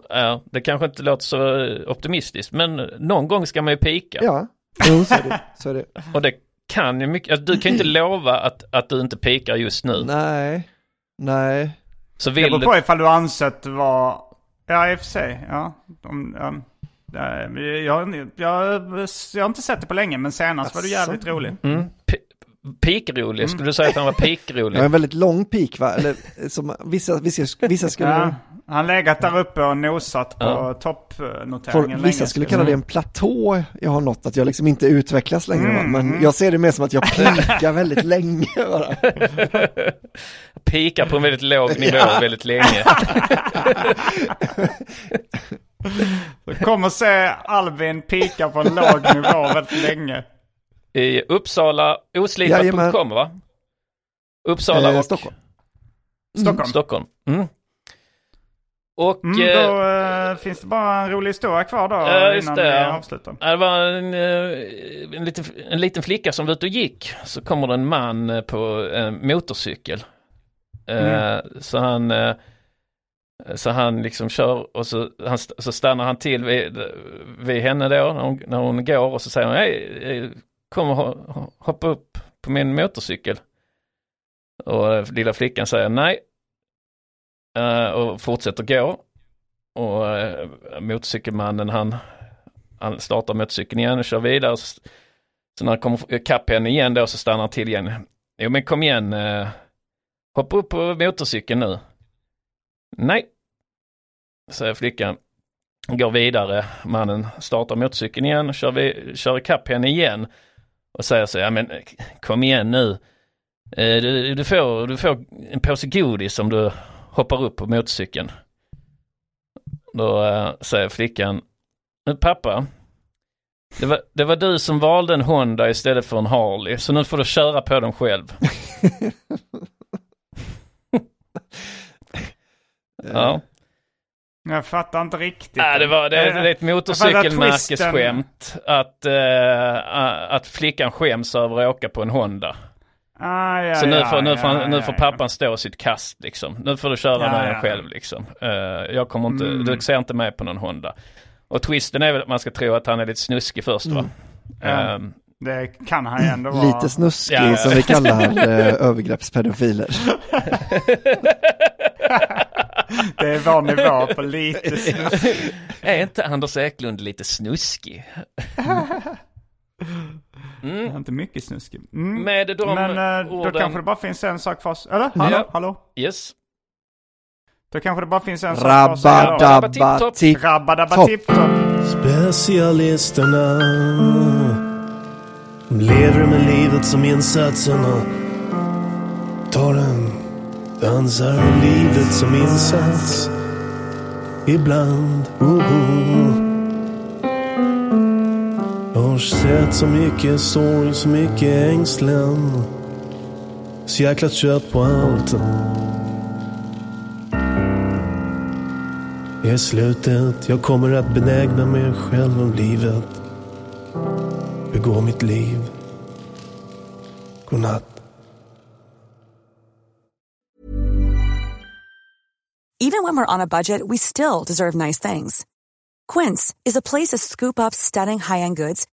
Ja, det kanske inte låter så eh, optimistiskt, men någon gång ska man ju pika. Ja, jo, så är det. Så är det. Och det kan ju mycket, alltså, du kan ju inte lova att, att du inte pikar just nu. Nej, nej. Så Det vill beror du, på ifall du ansett var... Ja, i och för sig. Ja. De, ja. Jag, jag, jag, jag har inte sett det på länge, men senast var du jävligt Asså? rolig. mm, pi- pikrolig, skulle du säga att han var pikrolig? Jag har en väldigt lång pik va? Eller som vissa, vissa, vissa skulle, Ja. Han legat där uppe och nosat på Ja. toppnoteringen länge. vissa skulle kalla det en platå jag har nått, att jag liksom inte utvecklas längre va? Men jag ser det mer som att jag pikar väldigt länge bara. Pikar på en väldigt låg nivå väldigt länge. Du kommer se Albin pika på en låg nivå väldigt länge. I Uppsala, oslipat.com va? Uppsala Eh, och Stockholm. Stockholm. Stockholm. Mm. Och Mm, eh, då eh, finns det bara en rolig historia kvar då Ja, innan det, vi ja. avslutar. det var en, eh, en, liten, en liten flicka som var ute och gick. Så kommer det en man på en motorcykel. Eh, Så han så han liksom kör och så, han, så stannar han till vid, vid henne då när hon, när hon går och så säger hon hej, kom och ho- hoppa upp på min motorcykel. Och lilla flickan säger nej. Eh, och fortsätter gå. Och eh, motorcykelmannen han, han startar motorcykeln igen och kör vidare. Så, så när han kommer ikapp henne igen då så stannar han till igen. Jo men kom igen, eh, hoppa upp på motorcykeln nu. Nej, säger flickan. Går vidare, mannen startar motorcykeln igen, kör, vi, kör ikapp henne igen. Och säger så, ja men kom igen nu. Du, du, får, du får en påse godis om du hoppar upp på motorcykeln. Då äh, säger flickan, "Men pappa, det var, det var du som valde en Honda istället för en Harley, så nu får du köra på den själv. ja. Jag fattar inte riktigt. Nej, det, var, det, Eh, det är ett twisten. motorcykelmärkesskämt att, äh, att flickan skäms över att åka på en Honda. Ah, ja, Så nu ja, får, nu får, ja, nu får ja. pappan stå sitt kast liksom. Nu får du köra Ja, med den själv liksom. Eh, jag kommer inte, Mm. du ser inte med på någon Honda. Och twisten är väl att man ska tro att han är lite snuskig först va? Mm. Ja. Ehm, Det kan han ju ändå vara. Lite snuskig Ja, ja. som vi kallar eh, övergreppspedofiler. Det är vår nivå på lite snusk. är inte Anders Eklund lite snuskig? Mm. Inte mycket snuskig. Mm. Med de Men eh, då orden- kanske det bara finns en sak för oss. Eller? Hallå? Ja. Hallå? Yes. Då kanske det bara finns en sak för oss att säga då. Rabba-dabba tipp Rabba-dabba topp. tipp-topp. Specialisterna lever med livet som insatserna Tar en dansar med livet som insats Ibland, oh, oh. Jag sett så mycket sorg, så mycket ängslan Så jäkla trött på allt Är slutet, jag kommer att benägna mig själv om livet. Begå mitt liv. Godnatt. Even when we're on a budget, we still deserve nice things. Quince is a place to scoop up stunning high-end goods